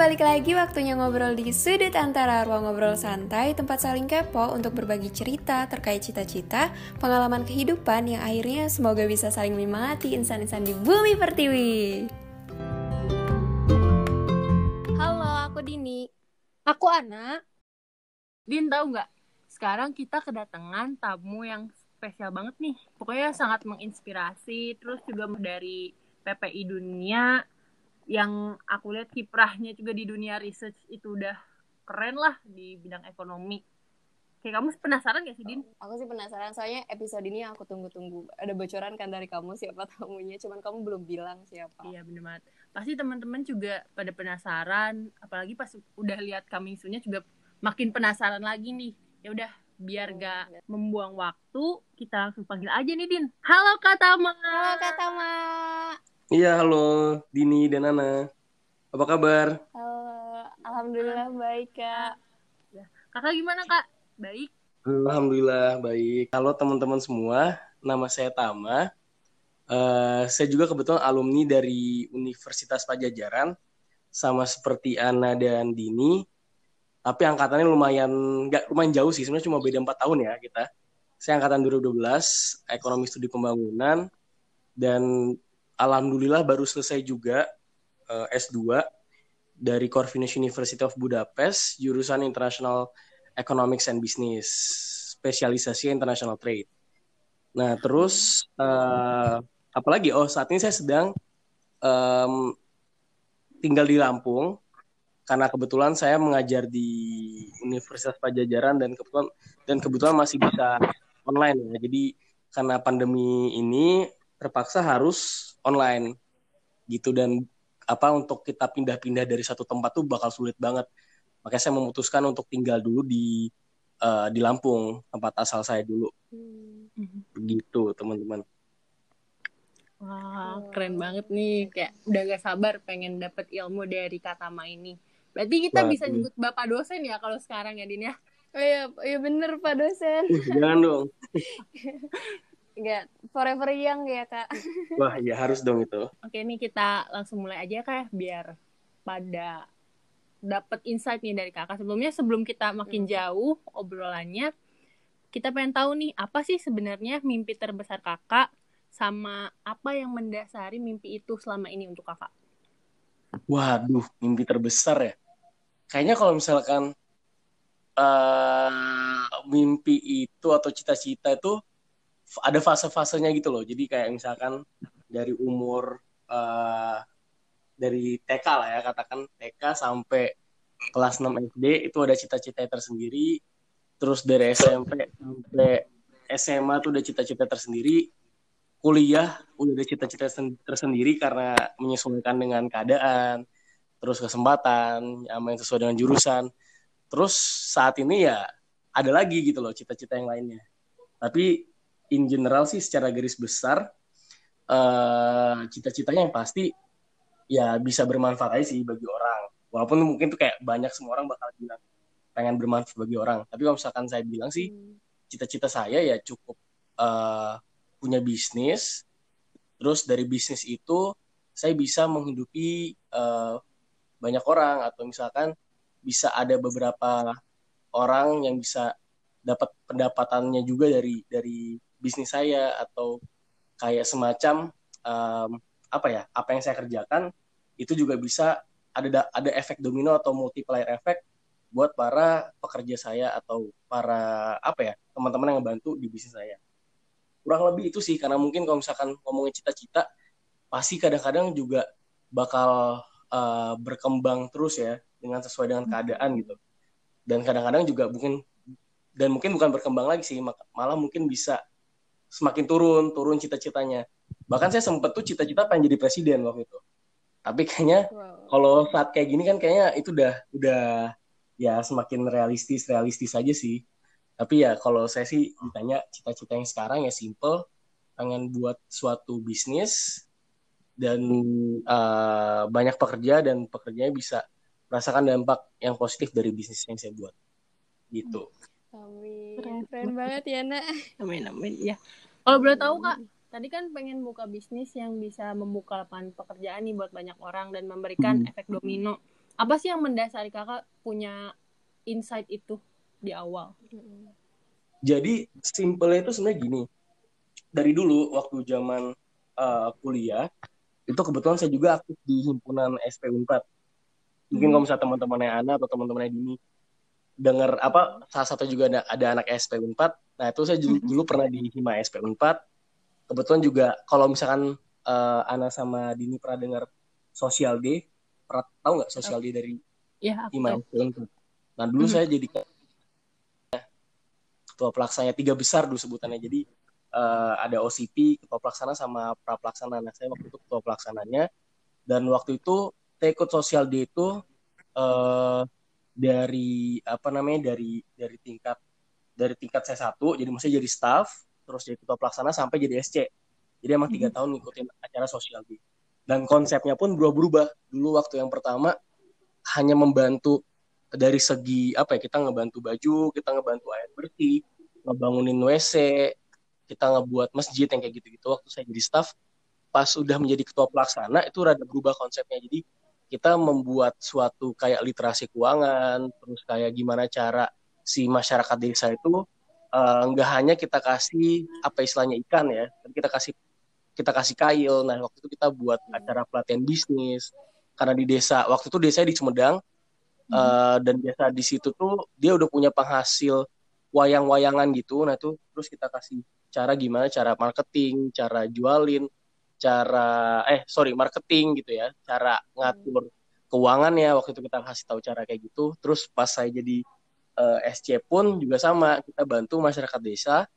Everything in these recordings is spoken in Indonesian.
balik lagi waktunya ngobrol di sudut antara ruang ngobrol santai, tempat saling kepo untuk berbagi cerita terkait cita-cita, pengalaman kehidupan yang akhirnya semoga bisa saling menyemangati insan-insan di bumi pertiwi. Halo, aku Dini. Aku Ana. Din tahu nggak? Sekarang kita kedatangan tamu yang spesial banget nih. Pokoknya sangat menginspirasi. Terus juga dari PPI Dunia yang aku lihat kiprahnya juga di dunia research itu udah keren lah di bidang ekonomi. Kayak kamu penasaran gak sih, Din? Aku sih penasaran, soalnya episode ini yang aku tunggu-tunggu. Ada bocoran kan dari kamu siapa tamunya, cuman kamu belum bilang siapa. Iya, bener banget. Pasti teman-teman juga pada penasaran, apalagi pas udah lihat coming soon-nya juga makin penasaran lagi nih. Ya udah, biar gak membuang waktu, kita langsung panggil aja nih, Din. Halo, Kak Tama. Halo Kak Tama. Iya, halo Dini dan Ana. Apa kabar? Halo, Alhamdulillah baik Kak. Kakak gimana, Kak? Baik? Alhamdulillah baik. Halo teman-teman semua, nama saya Tama. Eh, saya juga kebetulan alumni dari Universitas Pajajaran, sama seperti Ana dan Dini. Tapi angkatannya lumayan nggak lumayan jauh sih, sebenarnya cuma beda 4 tahun ya kita. Saya angkatan 2012, Ekonomi Studi Pembangunan, dan alhamdulillah baru selesai juga uh, S2 dari Corvinus University of Budapest, jurusan International Economics and Business, spesialisasi International Trade. Nah, terus uh, apalagi? Oh, saat ini saya sedang um, tinggal di Lampung karena kebetulan saya mengajar di Universitas Pajajaran dan kebetulan dan kebetulan masih bisa online ya. Jadi karena pandemi ini terpaksa harus online gitu dan apa untuk kita pindah-pindah dari satu tempat tuh bakal sulit banget. Makanya saya memutuskan untuk tinggal dulu di uh, di Lampung tempat asal saya dulu. Hmm. Begitu teman-teman. Wah keren banget nih kayak udah gak sabar pengen dapet ilmu dari Katama ini. Berarti kita bisa nyebut bapak dosen ya kalau sekarang ya Din ya? Oh iya, iya bener Pak dosen. Uh, jangan dong. Enggak, forever young ya kak. Wah ya harus dong itu. Oke nih kita langsung mulai aja kak biar pada dapat insight nih dari kakak. Sebelumnya sebelum kita makin hmm. jauh obrolannya, kita pengen tahu nih apa sih sebenarnya mimpi terbesar kakak sama apa yang mendasari mimpi itu selama ini untuk kakak? Waduh, mimpi terbesar ya. Kayaknya kalau misalkan uh, mimpi itu atau cita-cita itu ada fase-fasenya gitu loh. Jadi kayak misalkan dari umur uh, dari TK lah ya katakan TK sampai kelas 6 SD itu ada cita-cita tersendiri. Terus dari SMP sampai SMA tuh udah cita-cita tersendiri. Kuliah udah ada cita-cita tersendiri karena menyesuaikan dengan keadaan, terus kesempatan, sama yang sesuai dengan jurusan. Terus saat ini ya ada lagi gitu loh cita-cita yang lainnya. Tapi in general sih secara garis besar uh, cita-citanya yang pasti ya bisa bermanfaat aja sih bagi orang. Walaupun mungkin tuh kayak banyak semua orang bakal bilang pengen bermanfaat bagi orang. Tapi kalau misalkan saya bilang sih hmm. cita-cita saya ya cukup uh, punya bisnis. Terus dari bisnis itu saya bisa menghidupi uh, banyak orang atau misalkan bisa ada beberapa orang yang bisa dapat pendapatannya juga dari dari bisnis saya atau kayak semacam um, apa ya apa yang saya kerjakan itu juga bisa ada ada efek domino atau multiplier efek buat para pekerja saya atau para apa ya teman-teman yang membantu di bisnis saya. Kurang lebih itu sih karena mungkin kalau misalkan ngomongin cita-cita pasti kadang-kadang juga bakal uh, berkembang terus ya dengan sesuai dengan keadaan gitu. Dan kadang-kadang juga mungkin dan mungkin bukan berkembang lagi sih malah mungkin bisa semakin turun turun cita-citanya. Bahkan saya sempet tuh cita-cita pengen jadi presiden waktu itu. Tapi kayaknya wow. kalau saat kayak gini kan kayaknya itu udah udah ya semakin realistis realistis aja sih. Tapi ya kalau saya sih ditanya cita-cita yang sekarang ya simple. Pengen buat suatu bisnis dan uh, banyak pekerja dan pekerjanya bisa merasakan dampak yang positif dari bisnis yang saya buat. Gitu. Amin. Keren, keren banget ya, Nak. Amin, amin. Ya. Kalau boleh tahu, Kak, tadi kan pengen buka bisnis yang bisa membuka lapangan pekerjaan nih buat banyak orang dan memberikan hmm. efek domino. apa sih yang mendasari kakak punya insight itu di awal Jadi simpelnya itu sebenarnya gini. Dari dulu waktu zaman uh, kuliah itu kebetulan saya juga aktif di himpunan SP Unpad. Mungkin Hmm. kalau misalnya teman-temannya Ana atau teman-temannya Dini dengar apa salah satu juga ada, ada anak SP Unpad. Nah, itu saya dulu, Mhm. dulu pernah di Hima SP Unpad. Kebetulan juga kalau misalkan uh, Ana sama Dini pernah dengar Sosial D, pernah tahu nggak Sosial D dari ya aku Hima. SP Unpad? Nah, dulu Mhm. saya jadi ketua pelaksana tiga besar dulu sebutannya. Jadi eh, ada OCP, ketua pelaksana sama pra pelaksana. Nah, saya waktu itu ketua pelaksananya. Dan waktu itu saya ikut sosial D itu eh, dari apa namanya dari dari tingkat dari tingkat saya satu, jadi maksudnya jadi staff, terus jadi ketua pelaksana sampai jadi SC. Jadi emang tiga Mhm. tahun ngikutin acara sosial D. Dan konsepnya pun berubah-berubah. Dulu waktu yang pertama hanya membantu dari segi apa ya kita ngebantu baju, kita ngebantu air bersih, ngebangunin WC, kita ngebuat masjid yang kayak gitu-gitu. Waktu saya jadi staff, pas udah menjadi ketua pelaksana itu rada berubah konsepnya. Jadi kita membuat suatu kayak literasi keuangan, terus kayak gimana cara si masyarakat desa itu eh, nggak hanya kita kasih apa istilahnya ikan ya, tapi kita kasih kita kasih kail. Nah waktu itu kita buat acara pelatihan bisnis karena di desa waktu itu desa di Sumedang eh, dan biasa di situ tuh dia udah punya penghasil wayang-wayangan gitu. Nah itu terus kita kasih cara gimana cara marketing, cara jualin, cara eh sorry marketing gitu ya, cara ngatur keuangan ya waktu itu kita kasih tahu cara kayak gitu. Terus pas saya jadi eh, SC pun juga sama, kita bantu masyarakat desa.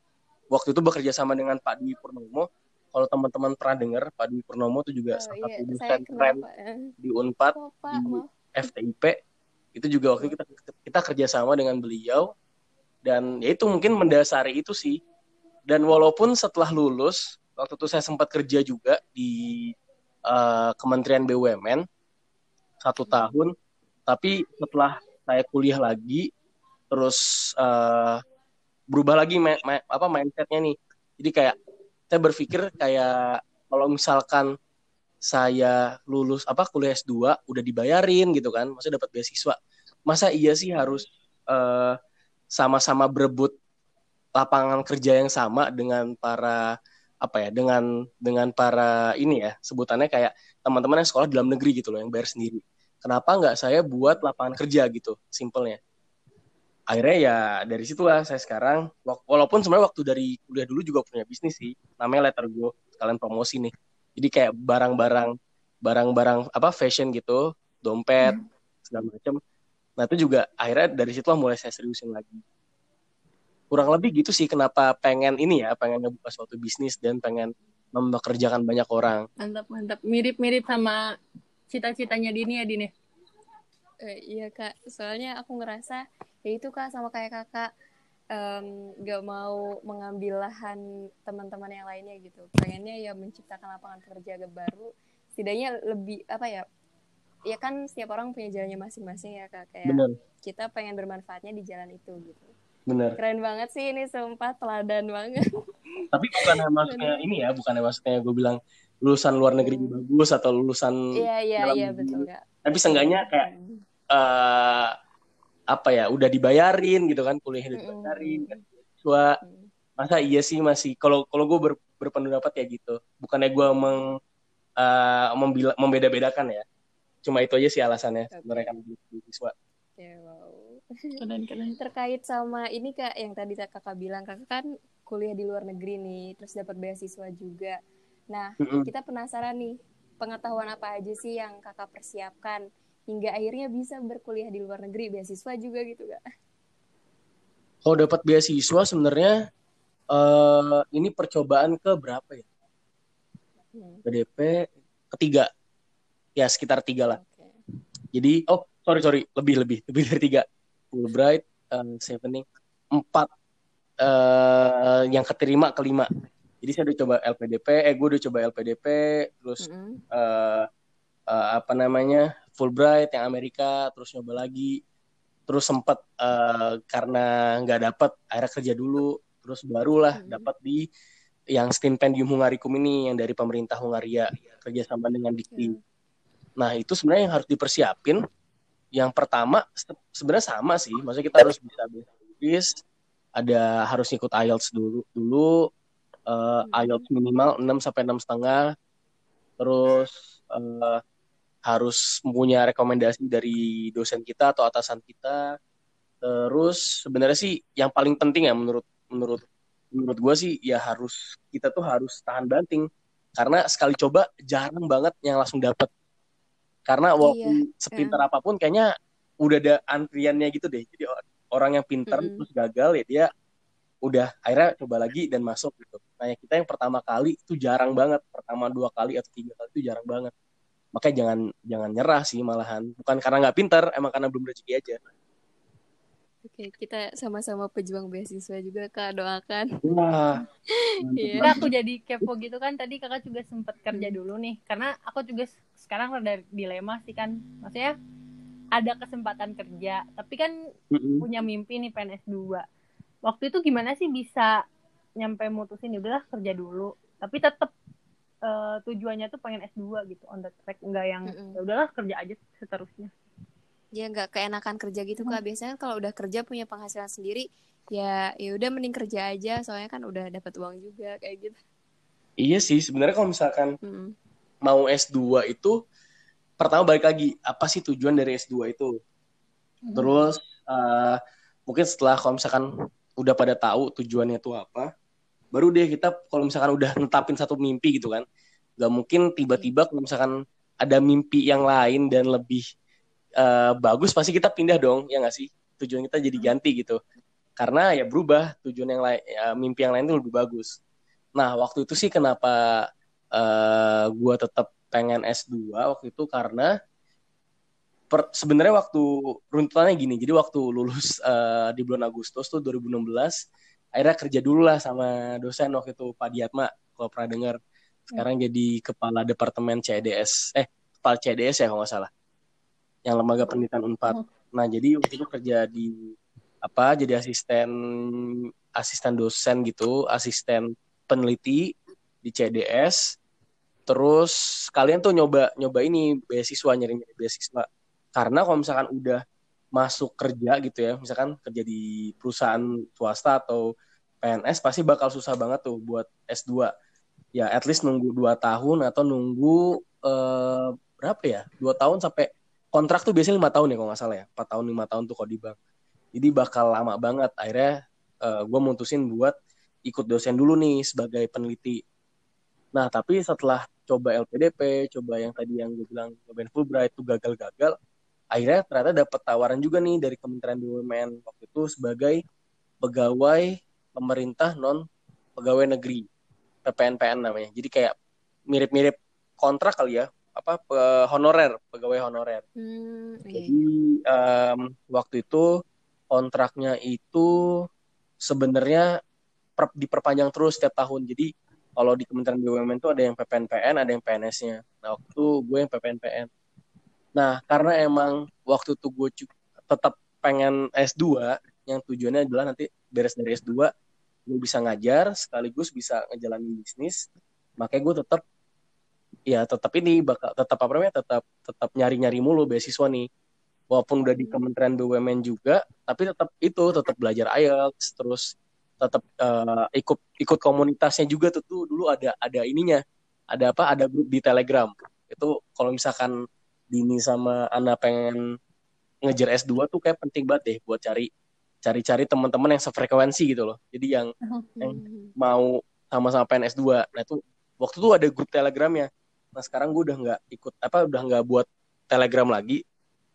Waktu itu bekerja sama dengan Pak Dwi Purnomo. Kalau teman-teman pernah dengar, Pak Dwi Purnomo itu juga Oh, salah iya, satu saya dosen keren eh, di Unpad Pak? di Maaf. FTIP itu juga waktu kita kita kerjasama dengan beliau dan ya itu mungkin mendasari itu sih dan walaupun setelah lulus waktu itu saya sempat kerja juga di eh, Kementerian BUMN satu tahun tapi setelah saya kuliah lagi terus eh, berubah lagi ma- ma- apa mindsetnya nih jadi kayak saya berpikir kayak kalau misalkan saya lulus apa kuliah S2 udah dibayarin gitu kan, maksudnya dapat beasiswa. Masa iya sih harus eh, sama-sama berebut lapangan kerja yang sama dengan para apa ya, dengan dengan para ini ya, sebutannya kayak teman-teman yang sekolah di dalam negeri gitu loh yang bayar sendiri. Kenapa nggak saya buat lapangan kerja gitu, simpelnya. Akhirnya ya dari situlah saya sekarang, walaupun sebenarnya waktu dari kuliah dulu juga punya bisnis sih, namanya Letter Go, sekalian promosi nih. Jadi kayak barang-barang barang-barang apa fashion gitu, dompet segala macam. Nah itu juga akhirnya dari situlah mulai saya seriusin lagi. Kurang lebih gitu sih kenapa pengen ini ya, pengen ngebuka suatu bisnis dan pengen mempekerjakan banyak orang. mantap mantap mirip-mirip sama cita-citanya Dini ya Dini Eh, iya kak, soalnya aku ngerasa ya itu kak sama kayak kakak em, gak mau mengambil lahan teman-teman yang lainnya gitu. Pengennya ya menciptakan lapangan kerja baru. Setidaknya lebih apa ya? Ya kan setiap orang punya jalannya masing-masing ya kak. Kayak Bener, kita pengen bermanfaatnya di jalan itu gitu. Bener. Keren banget sih ini sumpah teladan banget. Tapi bukan maksudnya ini ya, bukan maksudnya gue bilang lulusan luar negeri bagus atau lulusan Iya iya iya betul kak. Tapi seenggaknya kayak Hmm. eh apa ya udah dibayarin gitu kan kuliahnya udah Mm-mm. dibayarin kan siswa Hmm. masa iya sih masih kalau kalau gue ber, berpendapat ya gitu bukannya gue meng membila- membeda-bedakan ya cuma itu aja sih alasannya Oke. sebenarnya kan Ya, wow. Keren keren terkait sama ini kak yang tadi kakak bilang kakak kan kuliah di luar negeri nih terus dapat beasiswa juga. Nah Mm-mm. kita penasaran nih pengetahuan apa aja sih yang kakak persiapkan hingga akhirnya bisa berkuliah di luar negeri? Beasiswa juga gitu kak. Kalau dapat beasiswa sebenarnya eh ini percobaan ke berapa ya? Hmm, BDP ketiga. Ya sekitar tiga lah. Oke. Jadi, oh sorry sorry, lebih lebih. Lebih dari tiga. Fulbright, um, Sevening, empat eh yang keterima kelima. Jadi saya udah coba LPDP, eh gue udah coba LPDP, terus Mm-mm. eh eh, apa namanya Fulbright yang Amerika, terus nyoba lagi, terus sempat eh, karena nggak dapat, akhirnya kerja dulu, terus barulah Mhm. dapat di yang stipendium Hungarikum ini yang dari pemerintah Hungaria kerjasama dengan Dikti. Hmm. Nah, itu sebenarnya yang harus dipersiapin yang pertama se- sebenarnya sama sih. Maksudnya kita harus bisa bahasa Inggris ada harus ikut IELTS dulu dulu. Eh, IELTS minimal 6 sampai enam setengah. Terus eh, harus punya rekomendasi dari dosen kita atau atasan kita. Terus sebenarnya sih yang paling penting ya menurut menurut menurut gue sih ya harus kita tuh harus tahan banting. Karena sekali coba jarang banget yang langsung dapet karena walaupun sepintar apa pun kayaknya udah ada antriannya gitu deh. Jadi or- orang yang pintar Mm-mm. terus gagal ya dia udah akhirnya coba lagi dan masuk gitu. Nah yang kita yang pertama kali itu jarang banget. Pertama dua kali atau tiga kali itu jarang banget. Makanya jangan jangan nyerah sih malahan. Bukan karena nggak pintar emang karena belum rezeki aja Oke, kita sama-sama pejuang beasiswa juga kak doakan. wah Iya. Enggak, aku jadi kepo gitu kan tadi kakak juga sempet kerja dulu nih karena aku juga sekarang rada dilema sih kan maksudnya ada kesempatan kerja tapi kan Mm-mm. punya mimpi nih PNS 2 waktu itu gimana sih bisa nyampe mutusin ya udahlah kerja dulu tapi tetap tujuannya tuh pengen S2 gitu on the track enggak yang Mm-mm. ya udahlah kerja aja seterusnya Ya nggak keenakan kerja gitu kak. Biasanya kalau udah kerja punya penghasilan sendiri, ya ya udah mending kerja aja. Soalnya kan udah dapat uang juga kayak gitu. iya sih sebenarnya kalau misalkan Mm-mm. mau S2 itu pertama balik lagi apa sih tujuan dari S2 itu terus eh, mungkin setelah kalau misalkan udah pada tahu tujuannya itu apa baru deh kita kalau misalkan udah netapin satu mimpi gitu kan nggak mungkin tiba-tiba kalau misalkan ada mimpi yang lain dan lebih eh, bagus pasti kita pindah dong ya nggak sih? Tujuan kita jadi ganti gitu. Karena ya berubah tujuan yang lain ya, mimpi yang lain itu lebih bagus. Nah waktu itu sih kenapa eh gue tetap pengen S2 waktu itu karena per- sebenarnya waktu runtutannya gini. Jadi waktu lulus eh, di bulan Agustus tuh 2016 akhirnya kerja dulu lah sama dosen waktu itu Pak Diatma kalau pernah dengar sekarang jadi kepala departemen CDS eh kepala CDS ya kalau nggak salah yang lembaga penelitian Unpad. Nah jadi waktu itu kerja di apa jadi asisten asisten dosen gitu asisten peneliti di CDS terus kalian tuh nyoba nyoba ini beasiswa nyari nyari beasiswa. Karena kalau misalkan udah masuk kerja gitu ya misalkan kerja di perusahaan swasta atau PNS pasti bakal susah banget tuh buat S2 ya at least nunggu dua tahun atau nunggu eh, berapa ya? Dua tahun sampai kontrak tuh biasanya lima tahun ya kalau nggak salah ya. Empat tahun lima tahun tuh kalau di bank. Jadi bakal lama banget. Akhirnya gue mutusin buat ikut dosen dulu nih sebagai peneliti. Nah tapi setelah coba LPDP coba yang tadi yang gue bilang cobain Fulbright itu gagal-gagal akhirnya ternyata dapat tawaran juga nih dari Kementerian BUMN. Waktu itu sebagai pegawai pemerintah non pegawai negeri PPNPN namanya. Jadi kayak mirip-mirip kontrak kali ya apa pe- honorer pegawai honorer Hmm, iya. jadi em, waktu itu kontraknya itu sebenarnya per- diperpanjang terus setiap tahun. Jadi kalau di Kementerian BUMN itu ada yang PPNPN, ada yang PNS-nya. Nah, waktu itu gue yang PPNPN. Nah, karena emang waktu itu gue tetap pengen S2, yang tujuannya adalah nanti beres dari S2, gue bisa ngajar, sekaligus bisa ngejalanin bisnis. Makanya gue tetap ya tetap ini bakal tetap apa namanya tetap tetap nyari-nyari mulu beasiswa nih. Walaupun udah di Kementerian BUMN juga tapi tetap itu tetap belajar IELTS terus tetap eh, ikut ikut komunitasnya juga tuh, tuh dulu ada ada ininya ada apa ada grup di Telegram. Itu kalau misalkan Dini sama Ana pengen ngejar S2 tuh kayak penting banget deh buat cari cari-cari teman-teman yang sefrekuensi gitu loh. Jadi yang yang Hmm. mau sama-sama pengen S2 nah itu waktu itu ada grup Telegramnya nah sekarang gue udah nggak ikut apa udah nggak buat Telegram lagi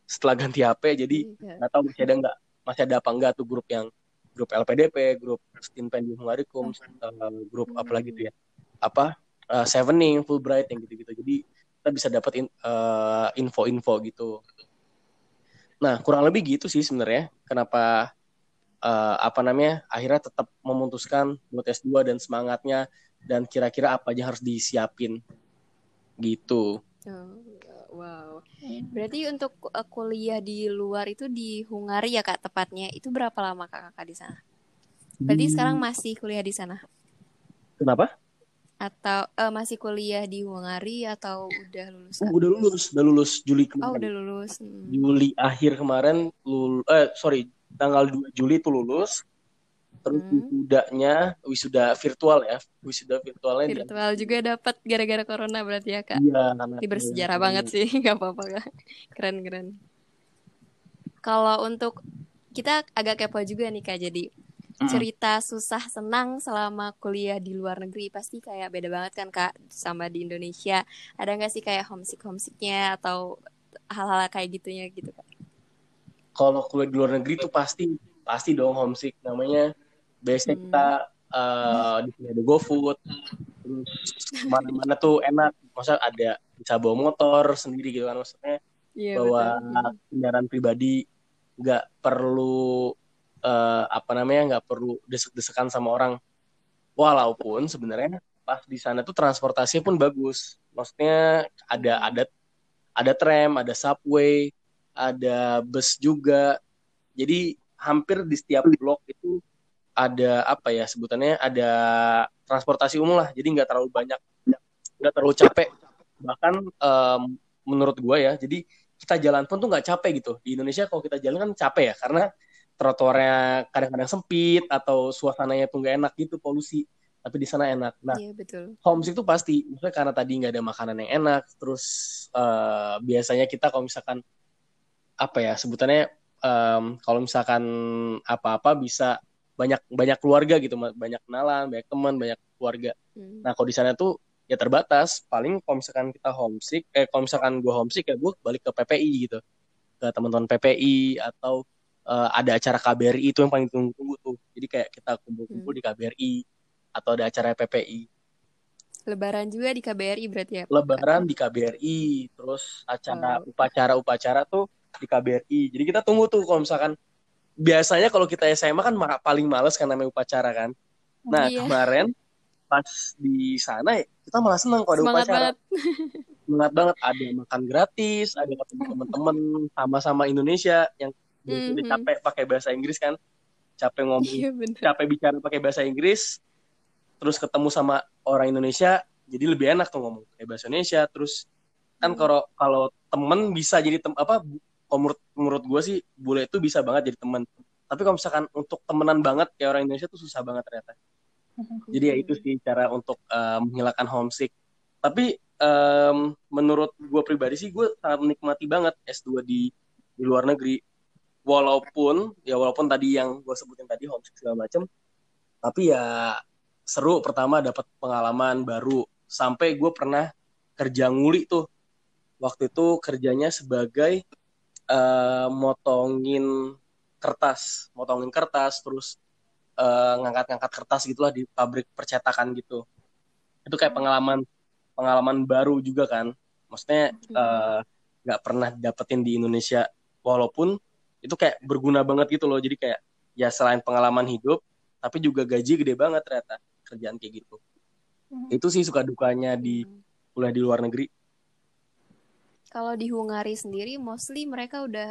setelah ganti HP jadi Iya. nggak tahu masih ada nggak masih ada apa enggak tuh grup yang grup LPDP grup Stipendium Hungarikum eh, grup apa lagi tuh ya? Apa eh, Sevening Fulbright yang gitu-gitu. Jadi kita bisa dapat info-info gitu. Nah kurang lebih gitu sih sebenarnya kenapa eh, apa namanya akhirnya tetap memutuskan buat S2 dan semangatnya dan kira-kira apa aja harus disiapin gitu Oh, wow. Berarti untuk uh, kuliah di luar itu di Hungari ya kak tepatnya. Itu berapa lama kak kakak di sana? Berarti sekarang masih kuliah di sana. kenapa Atau eh, masih kuliah di Hungari atau udah lulus? Uh, Kak? udah lulus, udah lulus Juli Oh, kemarin. udah lulus. Hmm. Juli akhir kemarin lul eh sorry, tanggal 2 Juli itu lulus. Terus Hmm. wisudanya wisuda virtual ya. Wisuda virtualnya Virtual juga dapat gara-gara corona berarti ya, Kak? Iya, Ini bersejarah banget sih, nggak apa-apa Kak. Keren-keren. Kalau untuk kita agak kepo juga nih Kak, jadi Mm-mm. cerita susah senang selama kuliah di luar negeri pasti kayak beda banget kan Kak sama di Indonesia. Ada nggak sih kayak homesick homesicknya atau hal-hal kayak gitunya gitu Kak? Kalau kuliah di luar negeri tuh pasti pasti dong homesick namanya. Biasanya Hmm. kita eh, di sini ada GoFood, terus mana-mana tuh enak. Masa ada bisa bawa motor sendiri gitu kan maksudnya Iya bawa betul. kendaraan pribadi nggak perlu eh, apa namanya nggak perlu desek-desekan sama orang walaupun sebenarnya pas di sana tuh transportasinya pun bagus maksudnya ada Hmm. ada ada tram ada subway ada bus juga jadi hampir di setiap blok itu ada apa ya sebutannya ada transportasi umum lah. Jadi nggak terlalu banyak nggak terlalu capek. Bahkan em, menurut gue ya jadi kita jalan pun tuh nggak capek gitu. Di Indonesia kalau kita jalan kan capek ya karena trotoarnya kadang-kadang sempit atau suasananya tuh nggak enak gitu polusi. Tapi di sana enak. Nah Iya betul. homesick tuh pasti. Maksudnya karena tadi nggak ada makanan yang enak terus eh, biasanya kita kalau misalkan apa ya sebutannya em, kalau misalkan apa-apa bisa banyak banyak keluarga gitu banyak kenalan banyak teman banyak keluarga Hmm. Nah, kalau di sana tuh ya terbatas. Paling kalau misalkan kita homesick, eh kalau misalkan gue homesick ya gue balik ke PPI gitu. Ke teman-teman PPI atau eh, ada acara KBRI itu yang paling tunggu-tunggu tuh. Jadi kayak kita kumpul-kumpul Hmm. di KBRI atau ada acara PPI. Lebaran juga di KBRI berarti ya? Lebaran di KBRI, terus acara Oh. upacara-upacara tuh di KBRI. Jadi kita tunggu tuh kalau misalkan biasanya kalau kita SMA kan paling males kan namanya upacara kan. Nah, Iya. kemarin pas di sana ya, kita malah senang kalau ada Semangat upacara. banget. Semangat banget ada makan gratis, ada ketemu teman-teman sama-sama Indonesia yang biasanya Mhm. capek pakai bahasa Inggris kan. Capek ngomong, Iya bener. capek bicara pakai bahasa Inggris. Terus ketemu sama orang Indonesia, jadi lebih enak tuh ngomong pakai bahasa Indonesia. Terus kan Hmm. kalau kalau temen bisa jadi tem apa kalau menurut menurut gue sih bule itu bisa banget jadi teman. Tapi kalau misalkan untuk temenan banget kayak orang Indonesia tuh susah banget ternyata. Jadi ya itu sih cara untuk eh, menghilangkan homesick. Tapi em, menurut gue pribadi sih gue sangat menikmati banget S2 di di luar negeri. Walaupun ya walaupun tadi yang gue sebutin tadi homesick segala macem, tapi ya seru pertama dapat pengalaman baru. Sampai gue pernah kerja nguli tuh. Waktu itu kerjanya sebagai eh, motongin kertas, motongin kertas terus eh, ngangkat-ngangkat kertas gitulah di pabrik percetakan gitu. Itu kayak pengalaman pengalaman baru juga kan. Maksudnya eh, nggak pernah dapetin di Indonesia walaupun itu kayak berguna banget gitu loh. Jadi kayak ya selain pengalaman hidup tapi juga gaji gede banget ternyata kerjaan kayak gitu. Itu sih suka dukanya di Hmm. kuliah di luar negeri. Kalau di Hungari sendiri, mostly mereka udah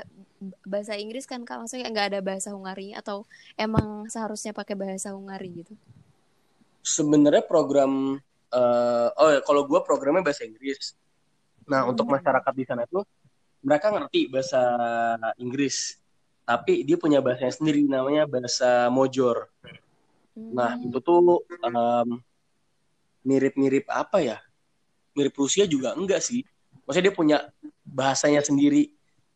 bahasa Inggris kan kak, maksudnya nggak ada bahasa Hungari atau emang seharusnya pakai bahasa Hungari gitu? Sebenarnya program eh, oh ya kalau gue programnya bahasa Inggris. Nah untuk Hmm. masyarakat di sana tuh mereka ngerti bahasa Inggris, tapi dia punya bahasanya sendiri namanya bahasa Mojor. Nah Hmm. itu tuh em, mirip-mirip apa ya? Mirip Rusia juga enggak sih. Maksudnya dia punya bahasanya sendiri.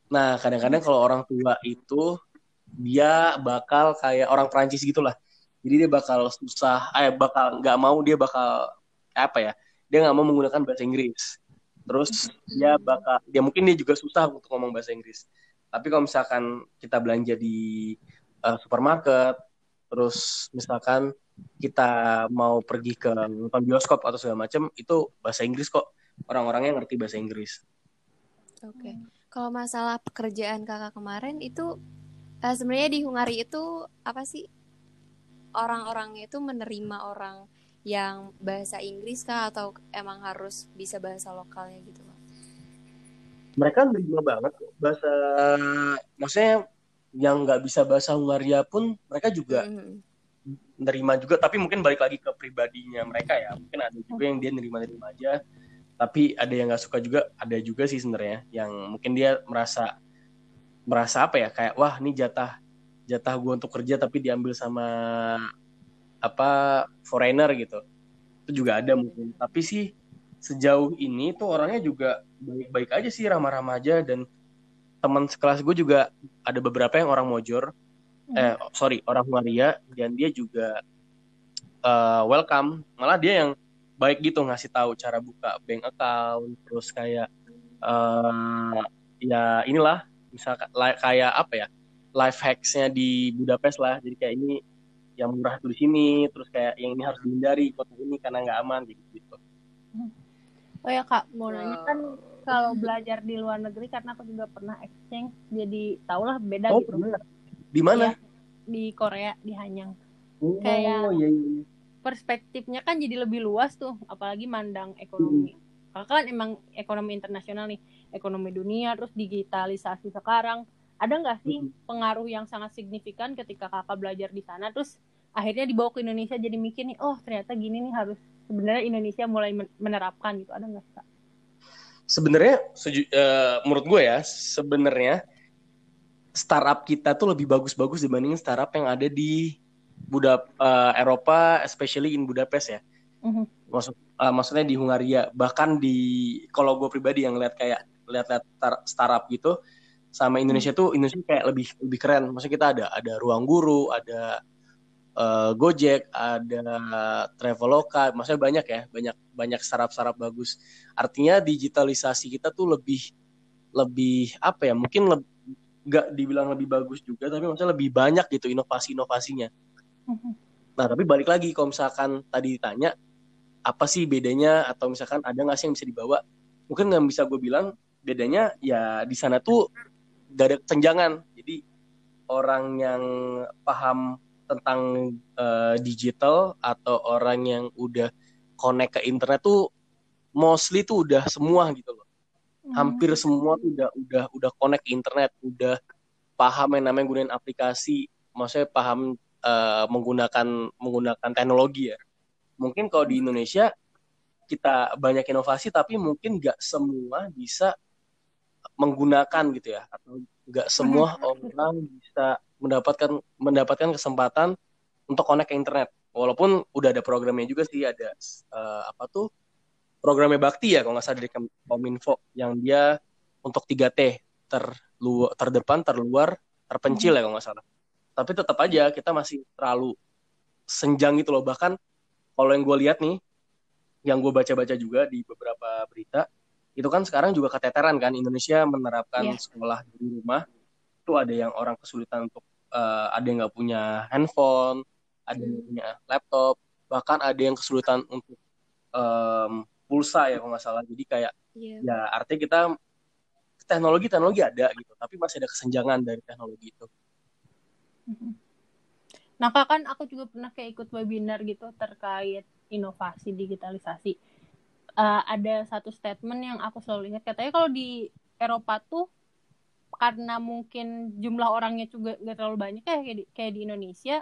Nah kadang-kadang kalau orang tua itu dia bakal kayak orang Prancis gitulah. Jadi dia bakal susah, eh bakal nggak mau dia bakal apa ya? Dia nggak mau menggunakan bahasa Inggris. Terus dia bakal, dia mungkin dia juga susah untuk ngomong bahasa Inggris. Tapi kalau misalkan kita belanja di eh, supermarket, terus misalkan kita mau pergi ke nonton bioskop atau segala macam, itu bahasa Inggris kok. Orang-orangnya ngerti bahasa Inggris. Oke. Kalau masalah pekerjaan kakak kemarin itu eh, sebenarnya di Hungari itu apa sih orang-orangnya itu menerima orang yang bahasa Inggris kah atau emang harus bisa bahasa lokalnya gitu Kak? Mereka nerima banget bahasa, maksudnya yang nggak bisa bahasa Hungaria pun mereka juga Mhm. nerima juga tapi mungkin balik lagi ke pribadinya mereka ya mungkin ada juga yang dia nerima-nerima aja tapi ada yang nggak suka juga ada juga sih sebenarnya yang mungkin dia merasa merasa apa ya kayak wah ini jatah jatah gue untuk kerja tapi diambil sama apa foreigner gitu. Itu juga ada mungkin. Tapi sih sejauh ini tuh orangnya juga baik-baik aja sih ramah-ramah aja. Dan teman sekelas gue juga ada beberapa yang orang Mojor. Eh sorry orang Hungaria dan dia juga uh, welcome. Malah dia yang baik gitu ngasih tahu cara buka bank account terus kayak uh, ya inilah misalkan kayak apa ya life hacksnya di Budapest lah. Jadi kayak ini yang murah tuh di sini terus kayak yang ini harus dihindari kota ini karena nggak aman gitu gitu oh ya kak mau nanya kan kalau belajar di luar negeri karena aku juga pernah exchange jadi tau lah beda oh, gitu. bener. di mana? Ya, di Korea di Hanyang. Oh, kayak iya, iya. Perspektifnya kan jadi lebih luas tuh apalagi mandang ekonomi. Kakak kan emang ekonomi internasional nih ekonomi dunia terus digitalisasi sekarang ada nggak sih pengaruh yang sangat signifikan ketika kakak belajar di sana terus akhirnya dibawa ke Indonesia jadi mikir nih oh ternyata gini nih harus sebenarnya Indonesia mulai menerapkan gitu. Ada nggak kak? Sebenarnya uh, menurut gue ya sebenarnya startup kita tuh lebih bagus-bagus dibanding startup yang ada di Buda uh, Eropa, especially in Budapest ya. Mm-hmm. Maksud uh, maksudnya di Hungaria, bahkan di kalau gue pribadi yang lihat kayak lihat-lihat startup gitu sama Indonesia mm-hmm. tuh Indonesia kayak lebih lebih keren. Maksudnya kita ada ada ruang guru, ada uh, Gojek, ada Traveloka, maksudnya banyak ya, banyak banyak startup-startup bagus. Artinya digitalisasi kita tuh lebih lebih apa ya? Mungkin lebih nggak dibilang lebih bagus juga tapi maksudnya lebih banyak gitu inovasi-inovasinya. Nah, tapi balik lagi kalau misalkan tadi ditanya apa sih bedanya atau misalkan ada nggak sih yang bisa dibawa? Mungkin yang bisa gue bilang bedanya ya di sana tuh gak ada kesenjangan. Jadi orang yang paham tentang uh, digital atau orang yang udah connect ke internet tuh mostly tuh udah semua gitu loh. Hmm. Hampir semua tuh udah udah udah connect internet, udah paham yang namanya gunain aplikasi, maksudnya paham uh, menggunakan menggunakan teknologi ya. Mungkin kalau di Indonesia kita banyak inovasi tapi mungkin nggak semua bisa menggunakan gitu ya. Atau nggak semua orang bisa mendapatkan mendapatkan kesempatan untuk connect ke internet. Walaupun udah ada programnya juga sih ada uh, apa tuh programnya Bakti ya kalau nggak salah dari Kominfo yang dia untuk 3T terluar terdepan terluar terpencil ya kalau nggak salah tapi tetap aja kita masih terlalu senjang gitu loh bahkan kalau yang gue lihat nih yang gue baca-baca juga di beberapa berita itu kan sekarang juga keteteran kan Indonesia menerapkan yeah. sekolah di rumah itu ada yang orang kesulitan untuk uh, ada yang nggak punya handphone ada yang hmm. punya laptop bahkan ada yang kesulitan untuk um, pulsa ya kalau nggak salah jadi kayak yeah. ya artinya kita teknologi teknologi ada gitu tapi masih ada kesenjangan dari teknologi itu Nah, kak kan aku juga pernah kayak ikut webinar gitu terkait inovasi digitalisasi. Uh, ada satu statement yang aku selalu ingat katanya kalau di Eropa tuh karena mungkin jumlah orangnya juga gak terlalu banyak kayak di, kayak di Indonesia.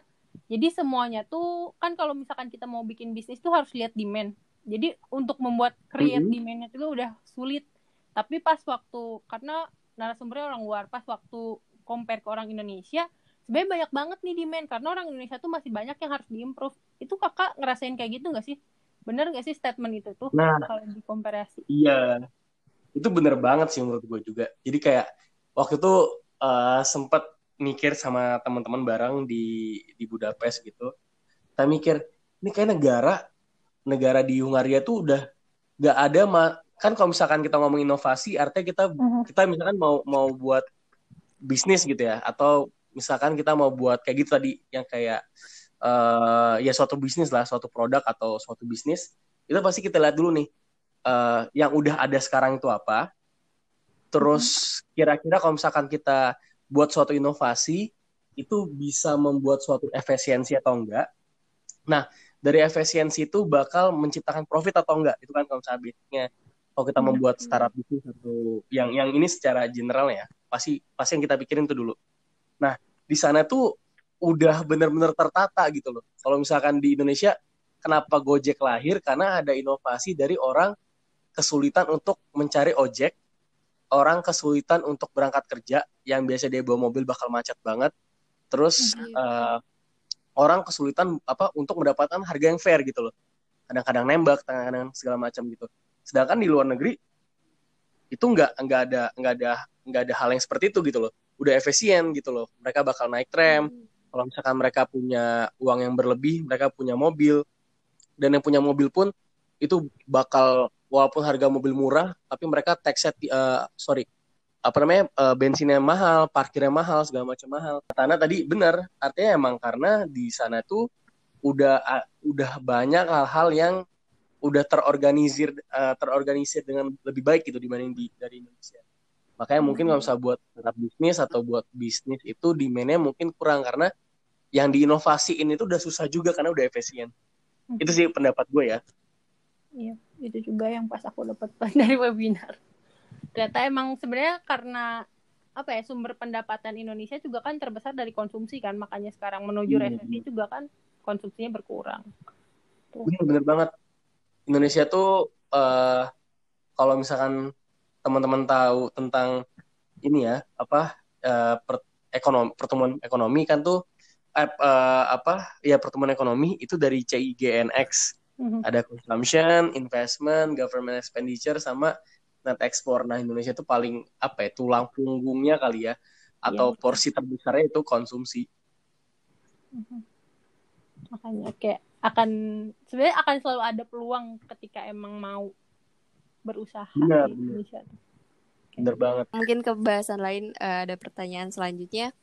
Jadi semuanya tuh kan kalau misalkan kita mau bikin bisnis tuh harus lihat demand. Jadi untuk membuat create mm -hmm. demandnya juga udah sulit. Tapi pas waktu karena narasumbernya orang luar, pas waktu compare ke orang Indonesia, sebenarnya banyak banget nih demand karena orang Indonesia tuh masih banyak yang harus diimprove. Itu kakak ngerasain kayak gitu nggak sih? Bener nggak sih statement itu tuh nah, kalau dikomparasi? iya. Itu bener banget sih menurut gue juga. Jadi kayak waktu itu uh, sempet mikir sama teman-teman bareng di di Budapest gitu. Kita mikir ini kayak negara negara di Hungaria tuh udah nggak ada ma kan kalau misalkan kita ngomong inovasi artinya kita mm-hmm. -huh. kita misalkan mau mau buat bisnis gitu ya atau misalkan kita mau buat kayak gitu tadi yang kayak uh, ya suatu bisnis lah suatu produk atau suatu bisnis itu pasti kita lihat dulu nih uh, yang udah ada sekarang itu apa. Terus kira-kira kalau misalkan kita buat suatu inovasi itu bisa membuat suatu efisiensi atau enggak. Nah dari efisiensi itu bakal menciptakan profit atau enggak itu kan kalau misalnya kalau kita membuat startup bisnis atau yang yang ini secara general ya pasti pasti yang kita pikirin itu dulu Nah, di sana tuh udah bener-bener tertata gitu loh. Kalau misalkan di Indonesia, kenapa Gojek lahir? Karena ada inovasi dari orang kesulitan untuk mencari ojek, orang kesulitan untuk berangkat kerja, yang biasa dia bawa mobil bakal macet banget. Terus uh, orang kesulitan apa untuk mendapatkan harga yang fair gitu loh. Kadang-kadang nembak, kadang-kadang segala macam gitu. Sedangkan di luar negeri itu nggak nggak ada nggak ada nggak ada hal yang seperti itu gitu loh. Udah efisien gitu loh. Mereka bakal naik tram, hmm kalau misalkan mereka punya uang yang berlebih, mereka punya mobil, dan yang punya mobil pun itu bakal walaupun harga mobil murah, tapi mereka tax set, uh, sorry, apa namanya uh, bensinnya mahal, parkirnya mahal, segala macam mahal. Karena tadi benar, artinya emang karena di sana tuh udah uh, udah banyak hal-hal yang udah terorganisir uh, terorganisir dengan lebih baik gitu dibanding di dari Indonesia. Makanya mungkin kalau misalnya buat startup bisnis atau buat bisnis itu demandnya mungkin kurang karena yang diinovasiin itu udah susah juga karena udah efisien. Hmm. Itu sih pendapat gue ya. Iya, itu juga yang pas aku dapat dari webinar. Ternyata emang sebenarnya karena apa ya sumber pendapatan Indonesia juga kan terbesar dari konsumsi kan makanya sekarang menuju hmm. resesi juga kan konsumsinya berkurang. Bener, bener banget. Indonesia tuh uh, kalau misalkan teman-teman tahu tentang ini ya apa uh, per, ekonomi pertemuan ekonomi kan tuh uh, uh, apa ya pertemuan ekonomi itu dari CIGNX mm-hmm. ada consumption, investment, government expenditure sama net export. Nah Indonesia itu paling apa ya tulang punggungnya kali ya atau yeah. porsi terbesarnya itu konsumsi. Mm-hmm. Makanya kayak akan sebenarnya akan selalu ada peluang ketika emang mau berusaha benar, di Indonesia. Bener banget. Mungkin ke bahasan lain uh, ada pertanyaan selanjutnya.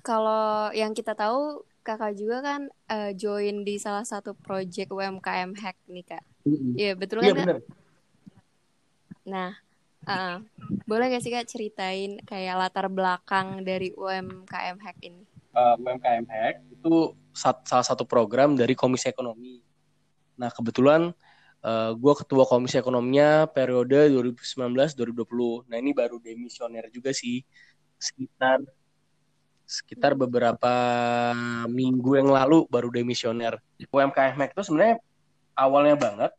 Kalau yang kita tahu kakak juga kan uh, join di salah satu project UMKM Hack nih kak. Iya mm -hmm. betul kan? Iya benar. Nah, uh, boleh gak sih kak ceritain kayak latar belakang dari UMKM Hack ini? Uh, UMKM Hack itu salah satu program dari Komisi Ekonomi. Nah kebetulan Uh, eh, gue ketua komisi ekonominya periode 2019-2020. Nah ini baru demisioner juga sih, sekitar sekitar beberapa minggu yang lalu baru demisioner. UMKM Mac itu sebenarnya awalnya banget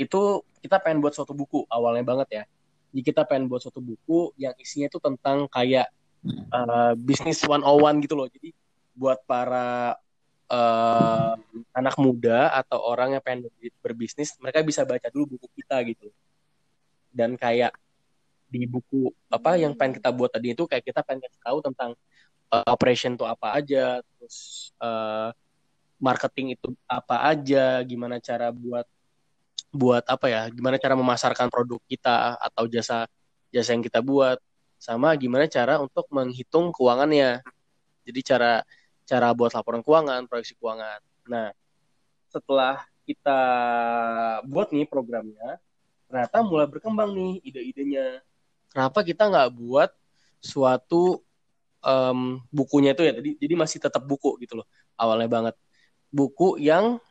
itu kita pengen buat suatu buku awalnya banget ya. Jadi kita pengen buat suatu buku yang isinya itu tentang kayak uh, bisnis one on one gitu loh. Jadi buat para uh, anak muda atau orang yang pengen berbisnis mereka bisa baca dulu buku kita gitu. Dan kayak di buku apa yang pengen kita buat tadi itu kayak kita pengen kasih tahu tentang uh, operation itu apa aja terus uh, marketing itu apa aja gimana cara buat buat apa ya gimana cara memasarkan produk kita atau jasa jasa yang kita buat sama gimana cara untuk menghitung keuangannya. Jadi cara cara buat laporan keuangan, proyeksi keuangan. Nah, setelah kita buat nih programnya, ternyata mulai berkembang nih ide-idenya. Kenapa kita nggak buat suatu um, bukunya itu ya tadi, jadi masih tetap buku gitu loh, awalnya banget. Buku yang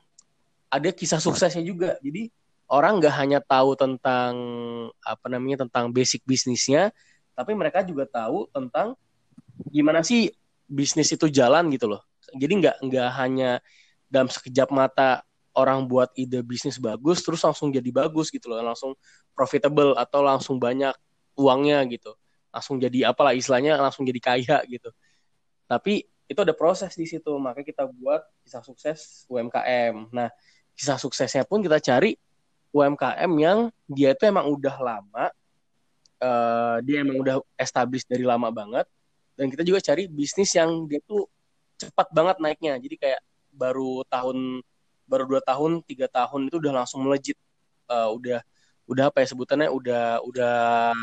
ada kisah suksesnya juga. Jadi orang nggak hanya tahu tentang apa namanya tentang basic bisnisnya, tapi mereka juga tahu tentang gimana sih bisnis itu jalan gitu loh. Jadi nggak nggak hanya dalam sekejap mata orang buat ide bisnis bagus terus langsung jadi bagus gitu loh, langsung profitable atau langsung banyak uangnya gitu. Langsung jadi apalah istilahnya langsung jadi kaya gitu. Tapi itu ada proses di situ, makanya kita buat kisah sukses UMKM. Nah, kisah suksesnya pun kita cari UMKM yang dia itu emang udah lama, uh, dia emang udah established dari lama banget, dan kita juga cari bisnis yang dia tuh cepat banget naiknya. Jadi kayak baru tahun baru dua tahun tiga tahun itu udah langsung melejit. Uh, udah udah apa ya sebutannya? Udah udah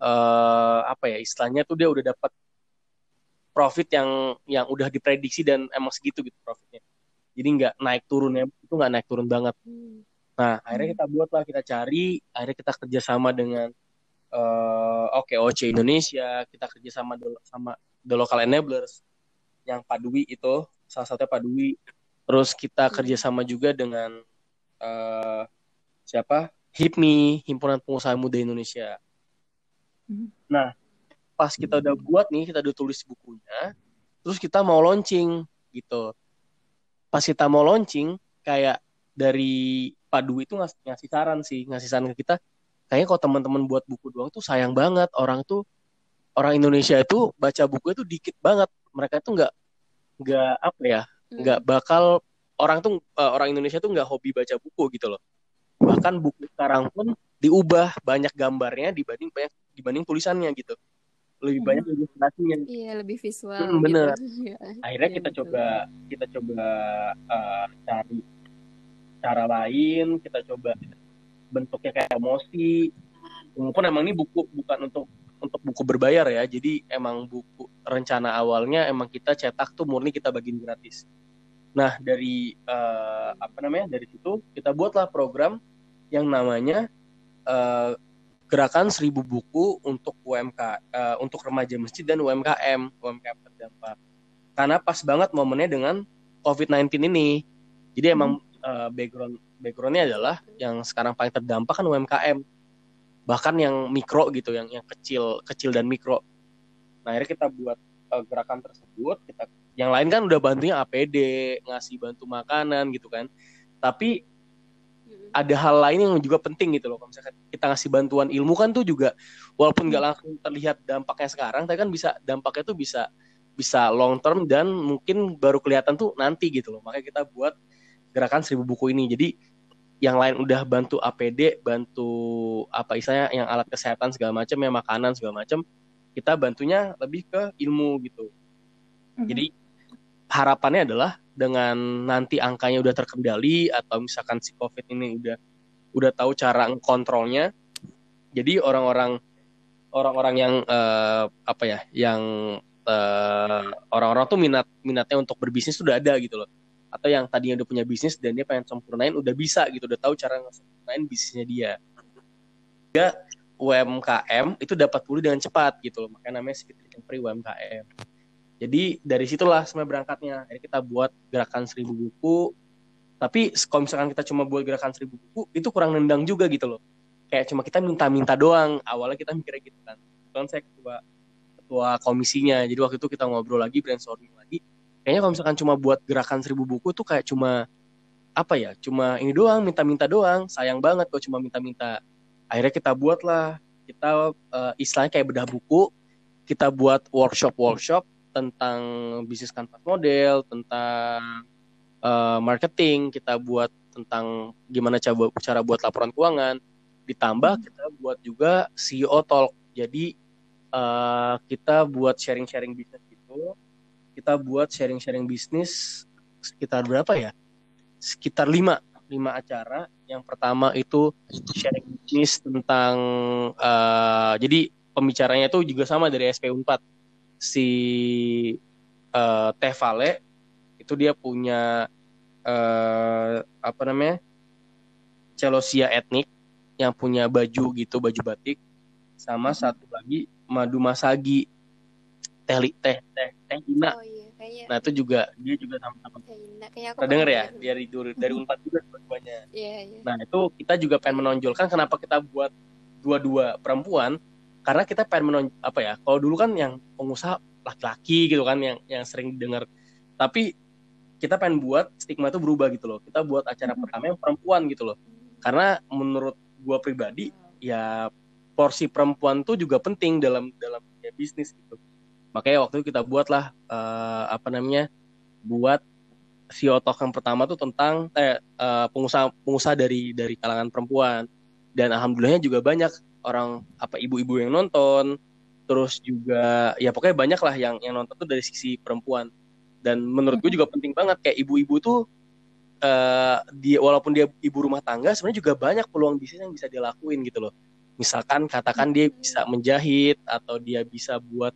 uh, apa ya istilahnya tuh dia udah dapat profit yang yang udah diprediksi dan emang segitu gitu profitnya. Jadi nggak naik turun ya itu nggak naik turun banget. Nah akhirnya kita buat lah kita cari akhirnya kita kerjasama dengan uh, oke okay, OC Indonesia kita kerja sama sama the local enablers yang Padui itu salah satunya Padui terus kita kerja sama juga dengan uh, siapa? HIPMI Himpunan Pengusaha Muda Indonesia. Hmm. nah pas kita udah buat nih kita udah tulis bukunya terus kita mau launching gitu. Pas kita mau launching kayak dari Pak Dwi itu ngasih, ngasih saran sih ngasih saran ke kita kayaknya kalau teman-teman buat buku doang tuh sayang banget orang tuh orang Indonesia itu baca buku itu dikit banget mereka itu nggak nggak apa ya nggak bakal orang tuh uh, orang Indonesia tuh nggak hobi baca buku gitu loh bahkan buku sekarang pun diubah banyak gambarnya dibanding banyak dibanding tulisannya gitu lebih banyak ilustrasinya Iya, lebih visual. Hmm, bener. Gitu. Iya. akhirnya Iya, kita betul. coba kita coba uh, cari cara lain kita coba bentuknya kayak emosi walaupun emang ini buku bukan untuk untuk buku berbayar ya. Jadi emang buku rencana awalnya emang kita cetak tuh murni kita bagiin gratis. Nah dari uh, apa namanya dari situ kita buatlah program yang namanya uh, gerakan seribu buku untuk UMK uh, untuk remaja masjid dan UMKM UMKM terdampak. Karena pas banget momennya dengan COVID-19 ini. Jadi emang uh, background backgroundnya adalah yang sekarang paling terdampak kan UMKM bahkan yang mikro gitu yang yang kecil kecil dan mikro. Nah akhirnya kita buat uh, gerakan tersebut kita yang lain kan udah bantunya APD ngasih bantu makanan gitu kan. Tapi Mm-mm. ada hal lain yang juga penting gitu loh. Kalau misalkan kita ngasih bantuan ilmu kan tuh juga walaupun nggak langsung terlihat dampaknya sekarang tapi kan bisa dampaknya tuh bisa bisa long term dan mungkin baru kelihatan tuh nanti gitu loh. Makanya kita buat gerakan seribu buku ini. Jadi yang lain udah bantu APD bantu apa istilahnya yang alat kesehatan segala macam ya makanan segala macam kita bantunya lebih ke ilmu gitu jadi harapannya adalah dengan nanti angkanya udah terkendali atau misalkan si COVID ini udah udah tahu cara kontrolnya. Jadi orang-orang orang-orang yang eh, apa ya, yang eh, orang-orang tuh minat minatnya untuk berbisnis sudah ada gitu loh. Atau yang tadinya udah punya bisnis dan dia pengen sempurnain udah bisa gitu, udah tahu cara sempurnain bisnisnya dia. Dia UMKM itu dapat pulih dengan cepat gitu loh. Makanya namanya Secret Free UMKM. Jadi dari situlah sebenarnya berangkatnya. Jadi kita buat gerakan seribu buku. Tapi kalau misalkan kita cuma buat gerakan seribu buku, itu kurang nendang juga gitu loh. Kayak cuma kita minta-minta doang. Awalnya kita mikirnya gitu kan. Kan saya ketua ketua komisinya. Jadi waktu itu kita ngobrol lagi, brainstorming lagi. Kayaknya kalau misalkan cuma buat gerakan seribu buku tuh kayak cuma apa ya? Cuma ini doang, minta-minta doang. Sayang banget kalau cuma minta-minta. Akhirnya kita buatlah. Kita uh, istilahnya kayak bedah buku. Kita buat workshop-workshop tentang bisnis kanvas model, tentang uh, marketing, kita buat tentang gimana cara cara buat laporan keuangan, ditambah kita buat juga CEO talk. Jadi uh, kita buat sharing-sharing bisnis itu, kita buat sharing-sharing bisnis sekitar berapa ya? Sekitar lima lima acara. Yang pertama itu sharing bisnis tentang uh, jadi pembicaranya itu juga sama dari SP4 si uh, Teh Vale itu dia punya uh, apa namanya celosia etnik yang punya baju gitu baju batik sama satu lagi madu masagi teh teh teh teh Ina. Oh iya, kayaknya. Nah itu juga dia juga sama-sama kayaknya kayaknya aku denger ya dari dari dari unpad juga dua-duanya. Iya, iya. Nah itu kita juga pengen menonjolkan kenapa kita buat dua-dua perempuan. Karena kita pengen menonjol apa ya kalau dulu kan yang pengusaha laki-laki gitu kan yang yang sering dengar tapi kita pengen buat stigma itu berubah gitu loh. Kita buat acara pertama yang perempuan gitu loh. Karena menurut gua pribadi ya porsi perempuan tuh juga penting dalam dalam dunia bisnis gitu makanya waktu itu kita buatlah eh, apa namanya buat CEO Talk yang pertama tuh tentang eh, eh, pengusaha pengusaha dari dari kalangan perempuan. Dan alhamdulillahnya juga banyak orang apa ibu-ibu yang nonton. Terus juga ya pokoknya banyak lah yang yang nonton tuh dari sisi perempuan. Dan menurut gue juga penting banget kayak ibu-ibu tuh eh dia walaupun dia ibu rumah tangga sebenarnya juga banyak peluang bisnis yang bisa dia lakuin gitu loh. Misalkan katakan dia bisa menjahit atau dia bisa buat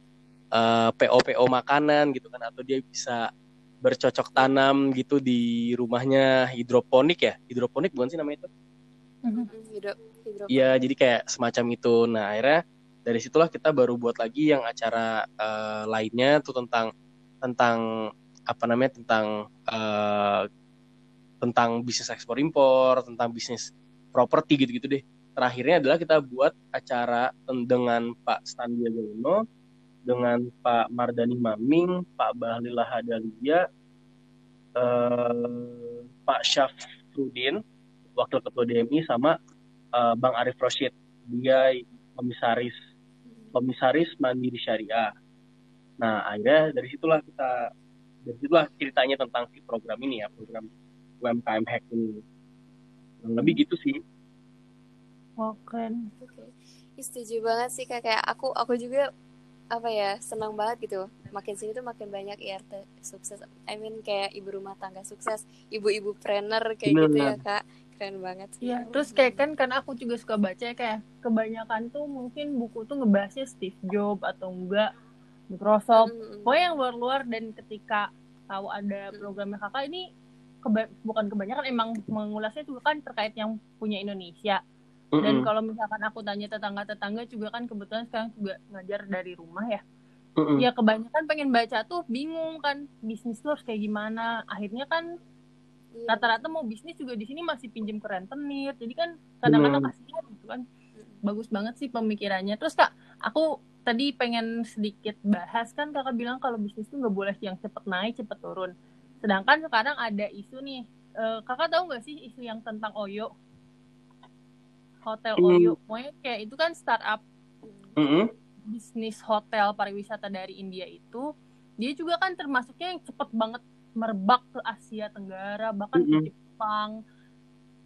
eh, PO PO makanan gitu kan atau dia bisa bercocok tanam gitu di rumahnya hidroponik ya hidroponik bukan sih namanya itu Hmm, hidro hidro Iya, jadi kayak semacam itu. Nah, akhirnya dari situlah kita baru buat lagi yang acara eh, lainnya tuh tentang tentang apa namanya tentang eh, tentang bisnis ekspor impor, tentang bisnis properti gitu-gitu deh. Terakhirnya adalah kita buat acara dengan Pak Standia Uno dengan Pak Mardani Maming, Pak Bahlil Lahadalia, eh, Pak Syafrudin, Wakil Ketua DMI, sama eh, Bang Arif Roshid. Dia komisaris komisaris Mandiri Syariah. Nah, akhirnya dari situlah kita dari situlah ceritanya tentang si program ini ya, program UMKM Hack ini. Kurang lebih gitu sih. Wah, keren. Oke. Ih, Setuju banget sih kak kayak aku aku juga apa ya senang banget gitu makin sini tuh makin banyak IRT sukses I mean kayak ibu rumah tangga sukses ibu-ibu trainer kayak gitu ya Bener. kak keren banget Iya, terus kayak kan karena aku juga suka baca ya, kayak kebanyakan tuh mungkin buku tuh ngebahasnya Steve Jobs atau enggak Microsoft. Mm-mm. Pokoknya yang luar-luar dan ketika tahu ada programnya kakak ini keba- bukan kebanyakan emang mengulasnya juga kan terkait yang punya Indonesia. Dan kalau misalkan aku tanya tetangga-tetangga juga kan kebetulan sekarang juga ngajar dari rumah ya. Mm-mm. Ya kebanyakan pengen baca tuh bingung kan bisnis tuh harus kayak gimana. Akhirnya kan Iya. rata-rata mau bisnis juga di sini masih pinjem ke rentenir. Jadi kan kadang-kadang kasihan gitu kan. Bagus banget sih pemikirannya. Terus kak, aku tadi pengen sedikit bahas kan kakak bilang kalau bisnis tuh nggak boleh yang cepet naik cepet turun. Sedangkan sekarang ada isu nih. Eh, kakak tahu nggak sih isu yang tentang Oyo? Hotel Hmm. Oyo. Pokoknya kayak itu kan startup Mm-mm. bisnis hotel pariwisata dari India itu dia juga kan termasuknya yang cepet banget merebak ke Asia Tenggara bahkan Mm-mm. ke Jepang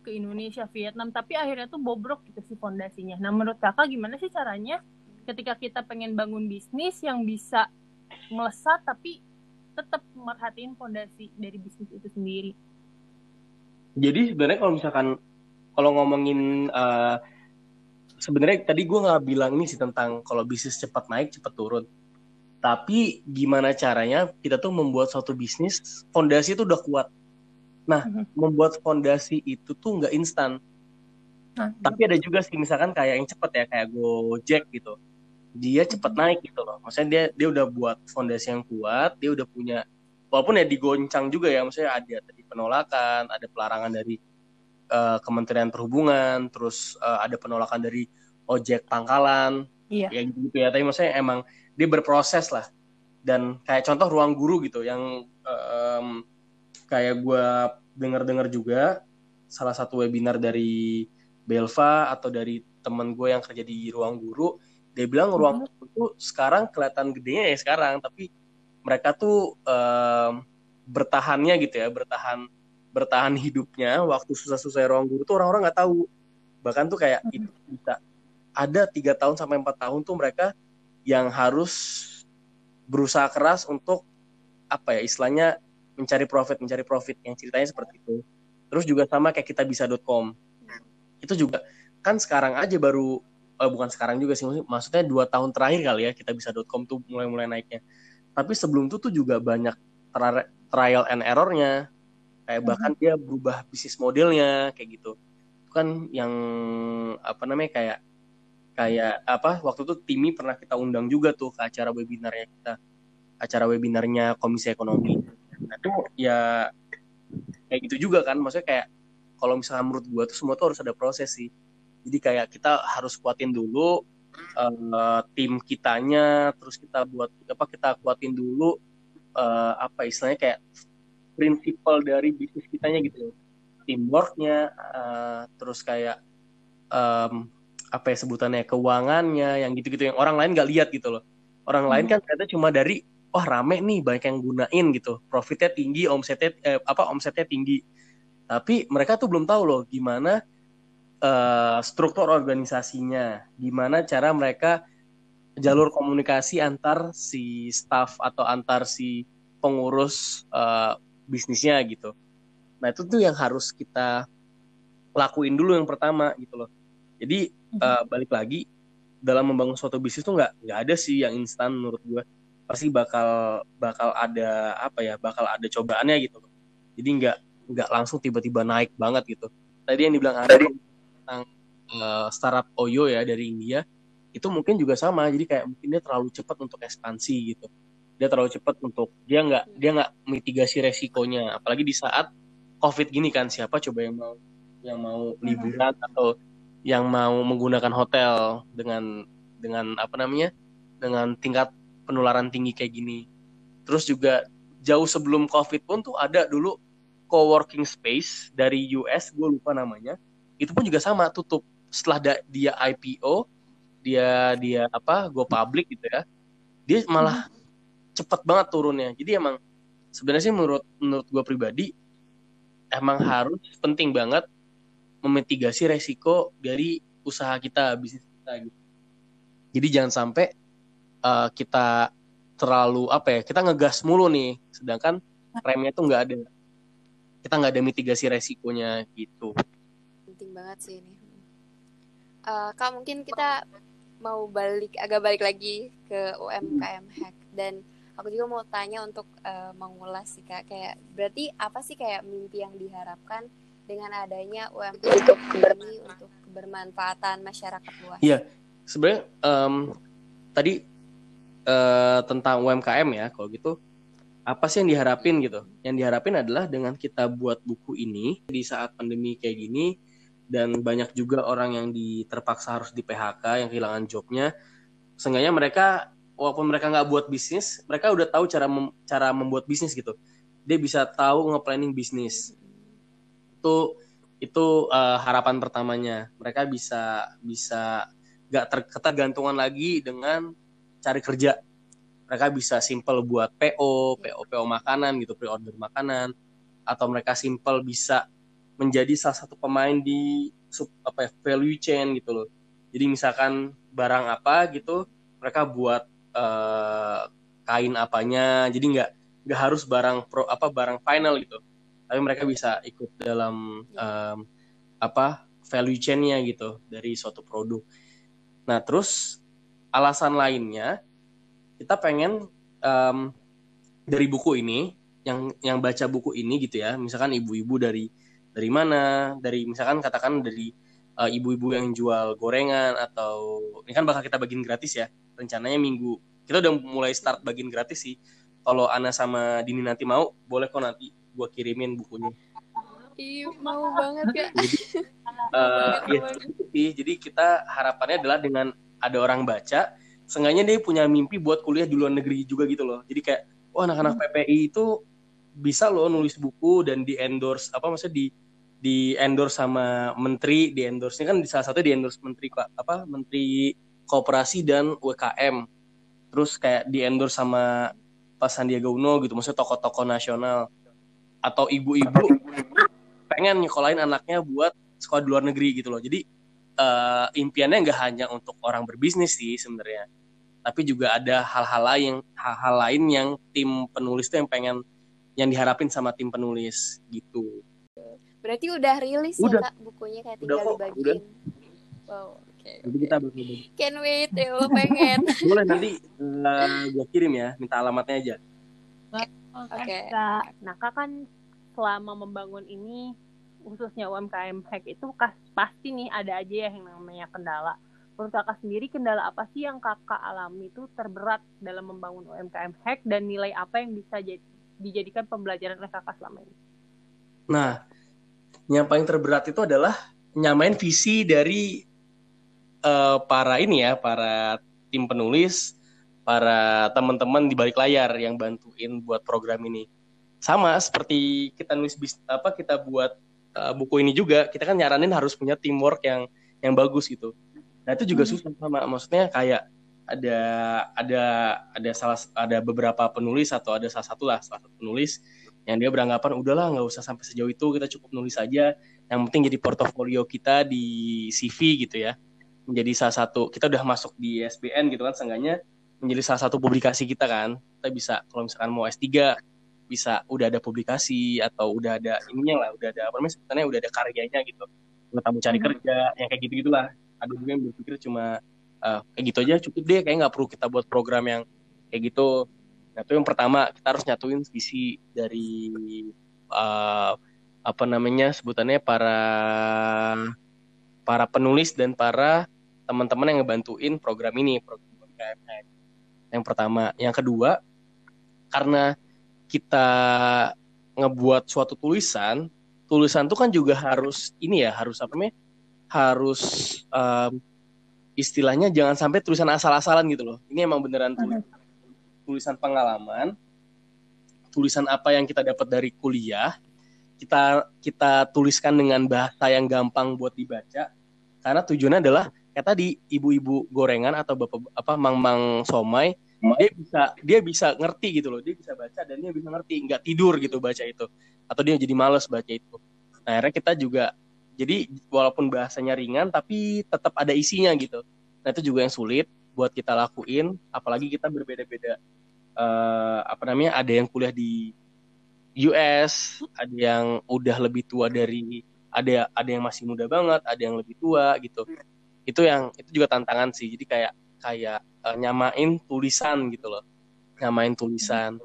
ke Indonesia Vietnam tapi akhirnya tuh bobrok gitu sih fondasinya nah menurut kakak gimana sih caranya ketika kita pengen bangun bisnis yang bisa melesat tapi tetap merhatiin fondasi dari bisnis itu sendiri Jadi sebenarnya kalau misalkan kalau ngomongin eh, sebenarnya tadi gue nggak bilang ini sih tentang kalau bisnis cepat naik cepat turun. Tapi gimana caranya kita tuh membuat suatu bisnis fondasi itu udah kuat. Nah, Mhm. membuat fondasi itu tuh nggak instan. nah, Tapi ada juga sih misalkan kayak yang cepet ya kayak Gojek gitu. Dia cepet naik gitu loh. Maksudnya dia dia udah buat fondasi yang kuat, dia udah punya walaupun ya digoncang juga ya, maksudnya ada tadi penolakan, ada pelarangan dari eh, Kementerian Perhubungan, terus eh, ada penolakan dari ojek pangkalan, iya ya gitu ya. Tapi maksudnya emang dia berproses lah. Dan kayak contoh ruang guru gitu yang em, kayak gue denger-dengar juga salah satu webinar dari Belva atau dari temen gue yang kerja di ruang guru, dia bilang ruang guru itu sekarang kelihatan gedenya ya sekarang, tapi mereka tuh em, bertahannya gitu ya, bertahan bertahan hidupnya waktu susah-susah ruang guru tuh orang-orang nggak tahu. Bahkan tuh kayak itu bisa. Ada tiga tahun sampai empat tahun tuh mereka yang harus berusaha keras untuk apa ya istilahnya mencari profit mencari profit. Yang ceritanya seperti itu. Terus juga sama kayak kita bisa.com itu juga kan sekarang aja baru eh, bukan sekarang juga sih maksudnya dua tahun terakhir kali ya kita bisa.com tuh mulai-mulai naiknya. Tapi sebelum itu tuh juga banyak trial and errornya kayak bahkan dia berubah bisnis modelnya kayak gitu. Itu kan yang apa namanya kayak kayak apa waktu itu Timi pernah kita undang juga tuh ke acara webinarnya kita. Acara webinarnya Komisi Ekonomi. Nah itu ya kayak gitu juga kan. Maksudnya kayak kalau misalnya menurut gua tuh semua tuh harus ada proses sih. Jadi kayak kita harus kuatin dulu eh, tim kitanya terus kita buat apa kita kuatin dulu eh, apa istilahnya kayak prinsipal dari bisnis kitanya gitu loh. Teamworknya eh, terus kayak em, apa ya sebutannya keuangannya yang gitu-gitu yang orang lain nggak lihat gitu loh. Orang lain kan ternyata cuma dari wah rame nih banyak yang gunain gitu. Profitnya tinggi omsetnya eh, apa omsetnya tinggi. Tapi mereka tuh belum tahu loh gimana eh, struktur organisasinya gimana cara mereka jalur komunikasi antar si staff atau antar si pengurus eh, bisnisnya gitu. Nah itu tuh yang harus kita lakuin dulu yang pertama gitu loh. Jadi eh, balik lagi dalam membangun suatu bisnis tuh nggak nggak ada sih yang instan menurut gue pasti bakal bakal ada apa ya bakal ada cobaannya gitu jadi nggak nggak langsung tiba-tiba naik banget gitu. Tadi yang dibilang ada tentang eh, startup Oyo ya dari India itu mungkin juga sama. Jadi kayak mungkin dia terlalu cepat untuk ekspansi gitu dia terlalu cepat untuk dia nggak dia nggak mitigasi resikonya apalagi di saat covid gini kan siapa coba yang mau yang mau liburan atau yang mau menggunakan hotel dengan dengan apa namanya dengan tingkat penularan tinggi kayak gini. Terus juga jauh sebelum COVID pun tuh ada dulu co-working space dari US, gue lupa namanya. Itu pun juga sama tutup setelah dia IPO, dia dia apa, go public gitu ya. Dia malah cepet banget turunnya. Jadi emang sebenarnya sih menurut menurut gue pribadi emang harus penting banget memitigasi resiko dari usaha kita bisnis kita gitu. Jadi jangan sampai uh, kita terlalu apa ya kita ngegas mulu nih, sedangkan remnya tuh nggak ada. Kita nggak ada mitigasi resikonya gitu. Penting banget sih ini. Uh, kak mungkin kita mau balik agak balik lagi ke UMKM Hack dan aku juga mau tanya untuk uh, mengulas sih kak kayak berarti apa sih kayak mimpi yang diharapkan dengan adanya UMKM ini untuk kebermanfaatan masyarakat luas? Iya, sebenarnya um, tadi uh, tentang UMKM ya, kalau gitu apa sih yang diharapin gitu? Yang diharapin adalah dengan kita buat buku ini di saat pandemi kayak gini dan banyak juga orang yang di, terpaksa harus di PHK yang kehilangan jobnya, seenggaknya mereka walaupun mereka nggak buat bisnis, mereka udah tahu cara mem cara membuat bisnis gitu. Dia bisa tahu nge-planning bisnis. Itu itu uh, harapan pertamanya. Mereka bisa bisa nggak tergantungan lagi dengan cari kerja. Mereka bisa simple buat PO, PO PO makanan gitu, pre-order makanan atau mereka simple bisa menjadi salah satu pemain di sub apa ya, value chain gitu loh. Jadi misalkan barang apa gitu, mereka buat uh, kain apanya. Jadi nggak nggak harus barang pro apa barang final gitu. Tapi mereka bisa ikut dalam um, apa value chainnya gitu dari suatu produk. Nah terus alasan lainnya kita pengen um, dari buku ini yang yang baca buku ini gitu ya. Misalkan ibu-ibu dari dari mana? Dari misalkan katakan dari uh, ibu-ibu yang jual gorengan atau ini kan bakal kita bagiin gratis ya rencananya minggu kita udah mulai start bagian gratis sih kalau Ana sama Dini nanti mau boleh kok nanti gue kirimin bukunya Iya mau banget ya. Jadi, uh, ya, jadi kita harapannya adalah dengan ada orang baca, seenggaknya dia punya mimpi buat kuliah di luar negeri juga gitu loh. Jadi kayak, wah oh, anak-anak hmm. PPI itu bisa loh nulis buku dan di endorse apa maksudnya di di endorse sama menteri, di endorse ini kan salah satu di endorse menteri apa menteri kooperasi dan UKM terus kayak di endorse sama Pak Sandiaga Uno gitu maksudnya tokoh-tokoh nasional. Atau ibu-ibu pengen nyekolahin anaknya buat sekolah di luar negeri gitu loh. Jadi uh, impiannya nggak hanya untuk orang berbisnis sih sebenarnya tapi juga ada hal-hal lain hal-hal lain yang tim penulis tuh yang pengen yang diharapin sama tim penulis gitu. Berarti udah rilis ya, udah. ya kak bukunya kayak tinggal udah dibagiin. udah. wow okay, Jadi kita berbeda. Can wait, ya lo pengen. Boleh nanti uh, eh, gue kirim ya, minta alamatnya aja. Oke. Okay. Nah, kak kan selama membangun ini khususnya UMKM hack itu pasti nih ada aja ya yang namanya kendala. Menurut kakak sendiri kendala apa sih yang kakak alami itu terberat dalam membangun UMKM hack dan nilai apa yang bisa jadi, dijadikan pembelajaran oleh kakak selama ini? Nah, yang paling terberat itu adalah nyamain visi dari uh, para ini ya, para tim penulis, para teman-teman di balik layar yang bantuin buat program ini. Sama seperti kita nulis bis, apa kita buat uh, buku ini juga, kita kan nyaranin harus punya teamwork yang yang bagus gitu. Nah, itu juga hmm. susah sama maksudnya kayak ada ada ada salah ada beberapa penulis atau ada salah satu lah salah satu penulis yang dia beranggapan udahlah nggak usah sampai sejauh itu kita cukup nulis aja yang penting jadi portofolio kita di CV gitu ya menjadi salah satu kita udah masuk di SBN gitu kan seenggaknya menjadi salah satu publikasi kita kan. Kita bisa kalau misalkan mau S3 bisa udah ada publikasi atau udah ada ininya lah udah ada apa namanya sebenarnya udah ada karyanya gitu. Nggak tamu cari hmm. kerja yang kayak gitu gitulah ada juga yang berpikir cuma uh, kayak gitu aja cukup deh kayak nggak perlu kita buat program yang kayak gitu. Nah itu yang pertama kita harus nyatuin visi dari uh, apa namanya sebutannya para para penulis dan para teman-teman yang ngebantuin program ini program UMKM yang pertama yang kedua karena kita ngebuat suatu tulisan tulisan itu kan juga harus ini ya harus apa namanya harus um, istilahnya jangan sampai tulisan asal-asalan gitu loh ini emang beneran tulis tulisan pengalaman, tulisan apa yang kita dapat dari kuliah, kita kita tuliskan dengan bahasa yang gampang buat dibaca. Karena tujuannya adalah kayak tadi ibu-ibu gorengan atau bapak apa mang-mang somai dia bisa dia bisa ngerti gitu loh. Dia bisa baca dan dia bisa ngerti. Nggak tidur gitu baca itu. Atau dia jadi males baca itu. Nah akhirnya kita juga jadi walaupun bahasanya ringan tapi tetap ada isinya gitu. Nah itu juga yang sulit buat kita lakuin. Apalagi kita berbeda-beda uh, apa namanya ada yang kuliah di US ada yang udah lebih tua dari ada ada yang masih muda banget ada yang lebih tua gitu itu yang itu juga tantangan sih. Jadi kayak kayak uh, nyamain tulisan gitu loh. Nyamain tulisan.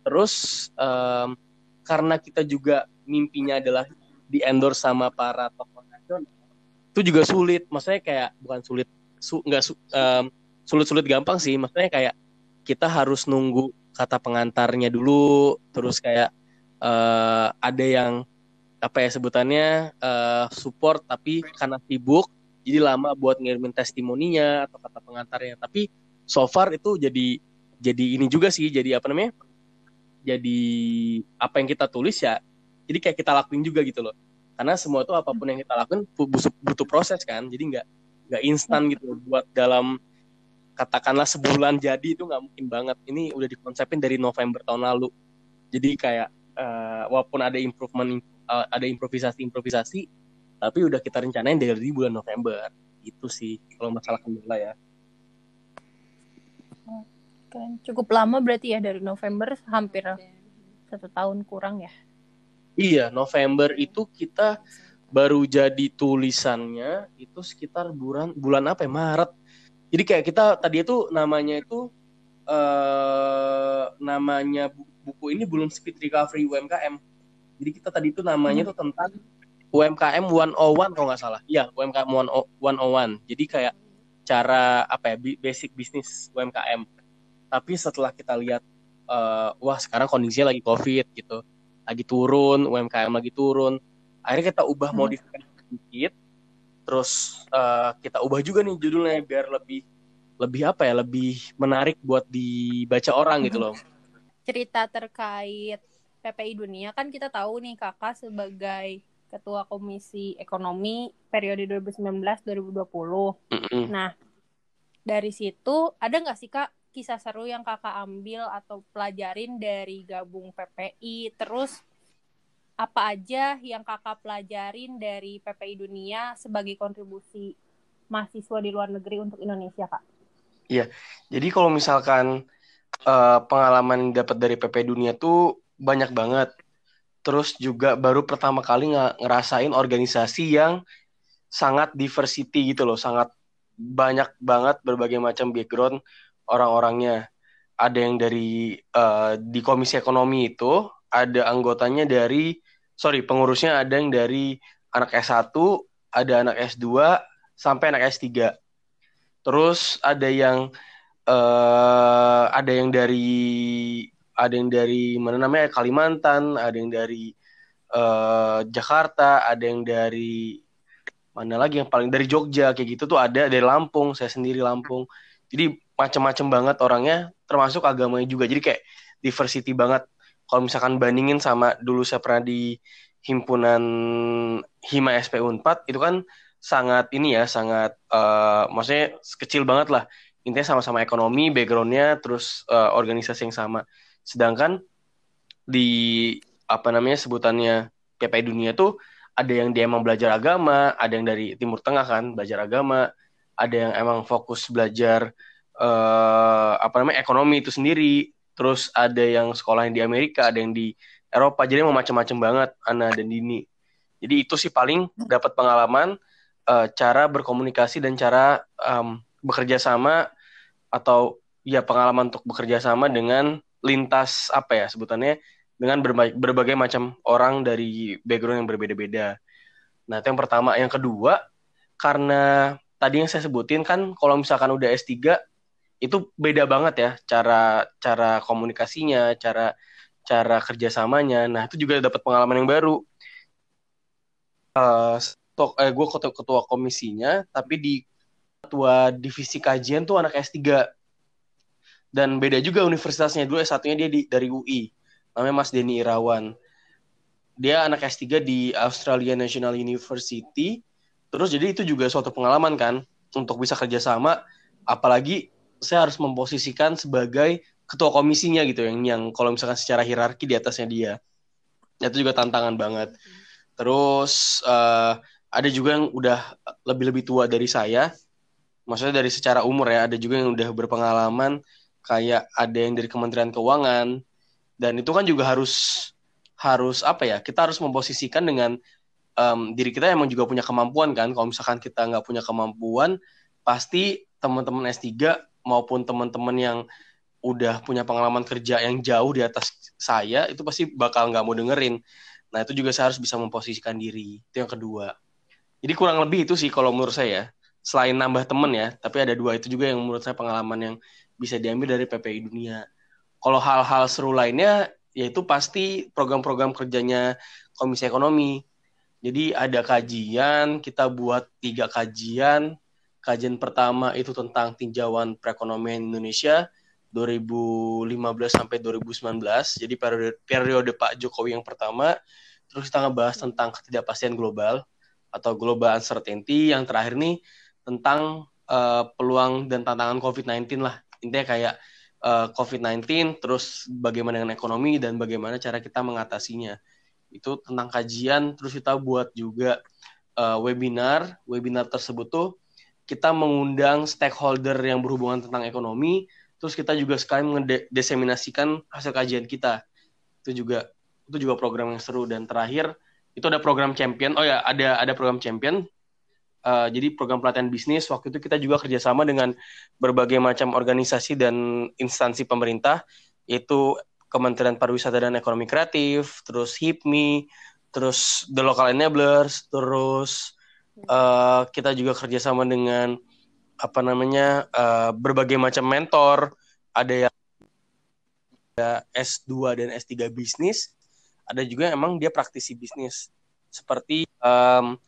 Terus um, karena kita juga mimpinya adalah di endorse sama para tokoh nasional itu juga sulit. Maksudnya kayak bukan sulit su, nggak su, um, sulit-sulit gampang sih. Maksudnya kayak kita harus nunggu kata pengantarnya dulu. Terus kayak uh, ada yang apa ya sebutannya uh, support tapi karena sibuk jadi lama buat ngirimin testimoninya atau kata pengantarnya. Tapi so far itu jadi jadi ini juga sih jadi apa namanya jadi apa yang kita tulis ya jadi kayak kita lakuin juga gitu loh. Karena semua itu apa pun yang kita lakuin butuh, butuh proses kan jadi nggak nggak instan gitu buat dalam katakanlah sebulan jadi itu nggak mungkin banget. Ini udah dikonsepin dari November tahun lalu. Jadi kayak uh, walaupun ada improvement uh, ada improvisasi improvisasi tapi udah kita rencanain dari bulan November. Itu sih kalau masalah kendala ya. Keren. cukup lama berarti ya dari November hampir satu tahun kurang ya? Iya November itu kita baru jadi tulisannya itu sekitar bulan bulan apa ya? Maret. Jadi kayak kita tadi itu namanya itu eh namanya buku ini belum speed recovery UMKM jadi kita tadi itu namanya itu hmm. tentang UMKM 101 kalau nggak salah. Iya, UMKM 101. Jadi kayak cara apa ya basic bisnis UMKM. Tapi setelah kita lihat uh, wah sekarang kondisinya lagi Covid gitu. Lagi turun, UMKM lagi turun. Akhirnya kita ubah hmm. modifikasi sedikit. Terus uh, kita ubah juga nih judulnya biar lebih lebih apa ya, lebih menarik buat dibaca orang gitu loh. Cerita terkait PPI Dunia kan kita tahu nih Kakak sebagai Ketua Komisi Ekonomi periode 2019-2020. Mm-hmm. Nah, dari situ ada nggak sih kak kisah seru yang kakak ambil atau pelajarin dari gabung PPI? Terus apa aja yang kakak pelajarin dari PPI Dunia sebagai kontribusi mahasiswa di luar negeri untuk Indonesia kak? Iya, jadi kalau misalkan uh, pengalaman dapat dari PPI Dunia tuh banyak banget terus juga baru pertama kali ng ngerasain organisasi yang sangat diversity gitu loh, sangat banyak banget berbagai macam background orang-orangnya. Ada yang dari uh, di komisi ekonomi itu ada anggotanya dari sorry pengurusnya ada yang dari anak S1, ada anak S2 sampai anak S3. Terus ada yang uh, ada yang dari ada yang dari mana namanya Kalimantan, ada yang dari uh, Jakarta, ada yang dari mana lagi yang paling dari Jogja kayak gitu tuh ada dari Lampung, saya sendiri Lampung. Jadi macam-macam banget orangnya, termasuk agamanya juga. Jadi kayak diversity banget. Kalau misalkan bandingin sama dulu saya pernah di himpunan Hima SP Unpad itu kan sangat ini ya, sangat uh, maksudnya kecil banget lah. Intinya sama-sama ekonomi, backgroundnya, terus uh, organisasi yang sama Sedangkan di apa namanya sebutannya PPI dunia tuh ada yang dia emang belajar agama, ada yang dari Timur Tengah kan belajar agama, ada yang emang fokus belajar uh, apa namanya ekonomi itu sendiri, terus ada yang sekolah yang di Amerika, ada yang di Eropa, jadi emang macam-macam banget Ana dan Dini. Jadi itu sih paling dapat pengalaman uh, cara berkomunikasi dan cara um, bekerja sama atau ya pengalaman untuk bekerja sama dengan lintas apa ya sebutannya dengan berbagai, berbagai macam orang dari background yang berbeda-beda. Nah, itu yang pertama. Yang kedua, karena tadi yang saya sebutin kan kalau misalkan udah S3 itu beda banget ya cara cara komunikasinya, cara cara kerjasamanya. Nah, itu juga dapat pengalaman yang baru. Uh, stok, eh, gue ketua, ketua komisinya, tapi di ketua divisi kajian tuh anak S3 dan beda juga universitasnya. Dulu S1-nya dia di, dari UI namanya Mas Denny Irawan. Dia anak S3 di Australia National University. Terus jadi itu juga suatu pengalaman kan untuk bisa kerjasama apalagi saya harus memposisikan sebagai ketua komisinya gitu yang yang kalau misalkan secara hierarki di atasnya dia. Itu juga tantangan banget. Terus uh, ada juga yang udah lebih-lebih tua dari saya. Maksudnya dari secara umur ya ada juga yang udah berpengalaman kayak ada yang dari Kementerian Keuangan. Dan itu kan juga harus harus apa ya kita harus memposisikan dengan um, diri kita emang juga punya kemampuan kan. Kalau misalkan kita nggak punya kemampuan pasti teman-teman S3 maupun teman-teman yang udah punya pengalaman kerja yang jauh di atas saya itu pasti bakal nggak mau dengerin. Nah itu juga saya harus bisa memposisikan diri. Itu yang kedua. Jadi kurang lebih itu sih kalau menurut saya. Selain nambah temen ya tapi ada dua itu juga yang menurut saya pengalaman yang bisa diambil dari PPI Dunia. Kalau hal-hal seru lainnya, yaitu pasti program-program kerjanya Komisi Ekonomi. Jadi ada kajian, kita buat tiga kajian. Kajian pertama itu tentang tinjauan perekonomian Indonesia 2015 sampai 2019. Jadi periode, periode Pak Jokowi yang pertama. Terus kita ngebahas tentang ketidakpastian global atau global uncertainty. Yang terakhir nih tentang uh, peluang dan tantangan COVID-19 lah intinya kayak uh, eh, COVID-19 terus bagaimana dengan ekonomi dan bagaimana cara kita mengatasinya. Itu tentang kajian terus kita buat juga uh, webinar. Webinar tersebut tuh kita mengundang stakeholder yang berhubungan tentang ekonomi terus kita juga sekali mendeseminasikan hasil kajian kita. Itu juga itu juga program yang seru. Dan terakhir itu ada program champion. Oh ya ada ada program champion Uh, jadi program pelatihan bisnis waktu itu kita juga kerjasama dengan berbagai macam organisasi dan instansi pemerintah yaitu Kementerian Pariwisata dan Ekonomi Kreatif, terus HIPMI, terus The Local Enablers, terus uh, kita juga kerjasama dengan apa namanya uh, berbagai macam mentor, ada yang ada S2 dan S3 bisnis, ada juga yang emang dia praktisi bisnis. Seperti um,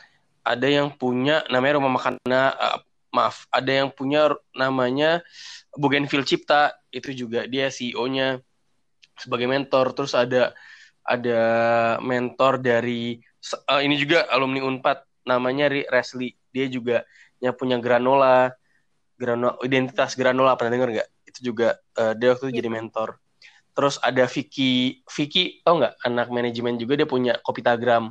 ada yang punya namanya rumah makan uh, maaf ada yang punya namanya Bougainville Cipta itu juga dia CEO-nya sebagai mentor. Terus ada ada mentor dari uh, ini juga alumni Unpad namanya Resli. Dia juga yang punya granola granola identitas granola pernah dengar nggak? Itu juga uh, dia waktu itu yeah. jadi mentor. Terus ada Vicky Vicky tau nggak? Anak manajemen juga dia punya Kopitagram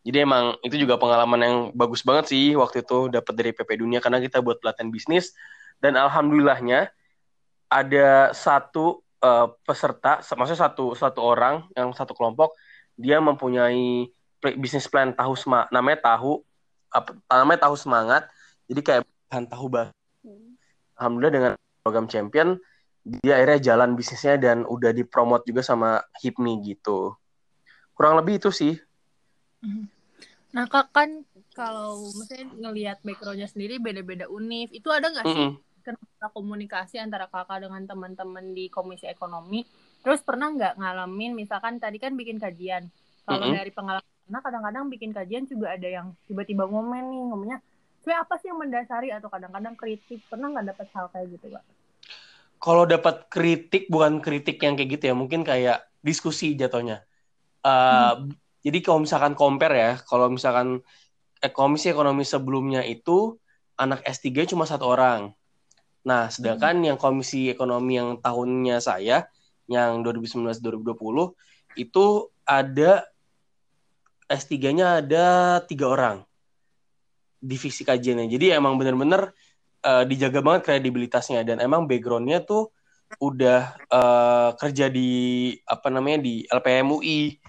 jadi emang itu juga pengalaman yang bagus banget sih waktu itu dapat dari PP Dunia karena kita buat pelatihan bisnis dan alhamdulillahnya ada satu uh, peserta, maksudnya satu satu orang yang satu kelompok dia mempunyai bisnis plan tahu sema, namanya tahu apa namanya tahu semangat. Jadi kayak bahan tahu bah. Hmm. Alhamdulillah dengan program champion dia akhirnya jalan bisnisnya dan udah dipromot juga sama HIPMI gitu. Kurang lebih itu sih. Nah kak kan kalau misalnya ngelihat backgroundnya sendiri beda-beda univ, itu ada nggak sih mm-hmm. kenapa komunikasi antara kakak dengan teman-teman di komisi ekonomi? Terus pernah nggak ngalamin misalkan tadi kan bikin kajian, kalau mm-hmm. dari pengalaman kadang-kadang bikin kajian juga ada yang tiba-tiba ngomen nih ngomongnya, saya apa sih yang mendasari atau kadang-kadang kritik pernah nggak dapat hal kayak gitu kak? Kalau dapat kritik bukan kritik yang kayak gitu ya, mungkin kayak diskusi jatuhnya. Uh, hmm jadi kalau misalkan compare ya, kalau misalkan eh, komisi ekonomi sebelumnya itu anak S3 cuma satu orang. Nah, sedangkan hmm. yang komisi ekonomi yang tahunnya saya, yang 2019-2020, itu ada S3-nya ada tiga orang divisi kajiannya. Jadi emang bener-bener uh, dijaga banget kredibilitasnya dan emang backgroundnya tuh udah uh, kerja di apa namanya di LPMUI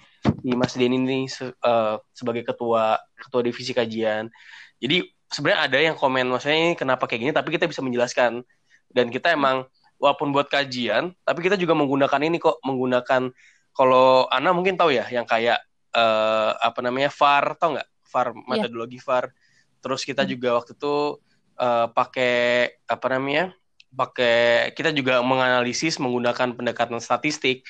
di Mas Denny ini se uh, sebagai ketua ketua divisi kajian. Jadi sebenarnya ada yang komen maksudnya ini kenapa kayak gini tapi kita bisa menjelaskan dan kita emang walaupun buat kajian tapi kita juga menggunakan ini kok menggunakan kalau Ana mungkin tahu ya yang kayak uh, apa namanya VAR tau nggak VAR iya. metodologi yeah. VAR terus kita hmm. juga waktu itu uh, pakai apa namanya pakai kita juga menganalisis menggunakan pendekatan statistik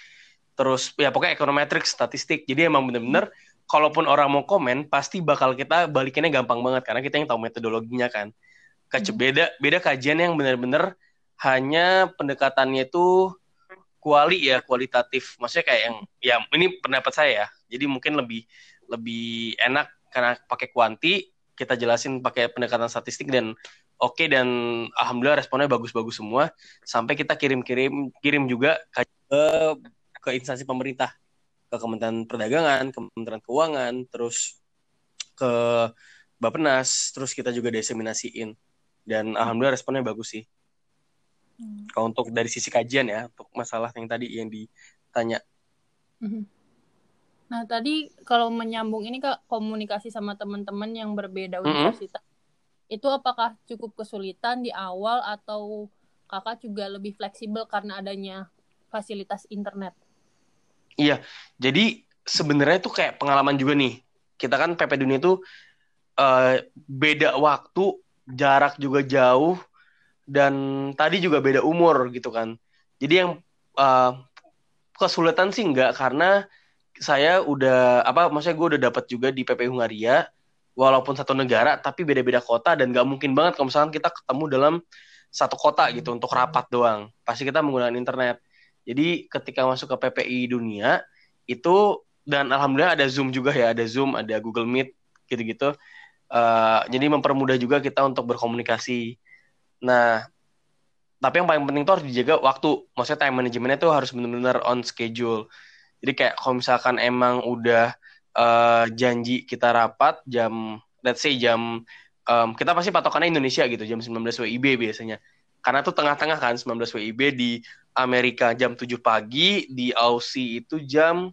terus ya pokoknya ekonometrik statistik. Jadi emang bener-bener kalaupun orang mau komen pasti bakal kita balikinnya gampang banget karena kita yang tahu metodologinya kan. Kece hmm. beda beda kajian yang bener-bener hanya pendekatannya itu kuali ya kualitatif. Maksudnya kayak yang ya ini pendapat saya ya. Jadi mungkin lebih lebih enak karena pakai kuanti kita jelasin pakai pendekatan statistik dan oke okay, dan alhamdulillah responnya bagus-bagus semua. Sampai kita kirim-kirim kirim juga ke ke instansi pemerintah ke Kementerian Perdagangan, Kementerian Keuangan, terus ke Bapenas, terus kita juga diseminasiin dan alhamdulillah responnya bagus sih. Hmm. Kalau untuk dari sisi kajian ya, untuk masalah yang tadi yang ditanya. Hmm. Nah tadi kalau menyambung ini kak komunikasi sama teman-teman yang berbeda hmm. universitas, itu apakah cukup kesulitan di awal atau kakak juga lebih fleksibel karena adanya fasilitas internet? Iya, jadi sebenarnya itu kayak pengalaman juga nih. Kita kan PP Dunia itu uh, beda waktu, jarak juga jauh, dan tadi juga beda umur gitu kan. Jadi yang uh, kesulitan sih enggak karena saya udah apa maksudnya gue udah dapat juga di PP Hungaria walaupun satu negara tapi beda-beda kota dan nggak mungkin banget kalau misalkan kita ketemu dalam satu kota gitu untuk rapat doang. Pasti kita menggunakan internet. Jadi ketika masuk ke PPI dunia itu dan alhamdulillah ada Zoom juga ya, ada Zoom, ada Google Meet gitu-gitu. Uh, jadi mempermudah juga kita untuk berkomunikasi Nah, tapi yang paling penting tuh harus dijaga waktu. Maksudnya time managementnya tuh harus benar-benar on schedule. Jadi kayak kalau misalkan emang udah uh, janji kita rapat jam, let's say jam, um, kita pasti patokannya Indonesia gitu, jam 19 WIB biasanya. Karena tuh tengah-tengah kan 19 WIB di Amerika jam 7 pagi, di Aussie itu jam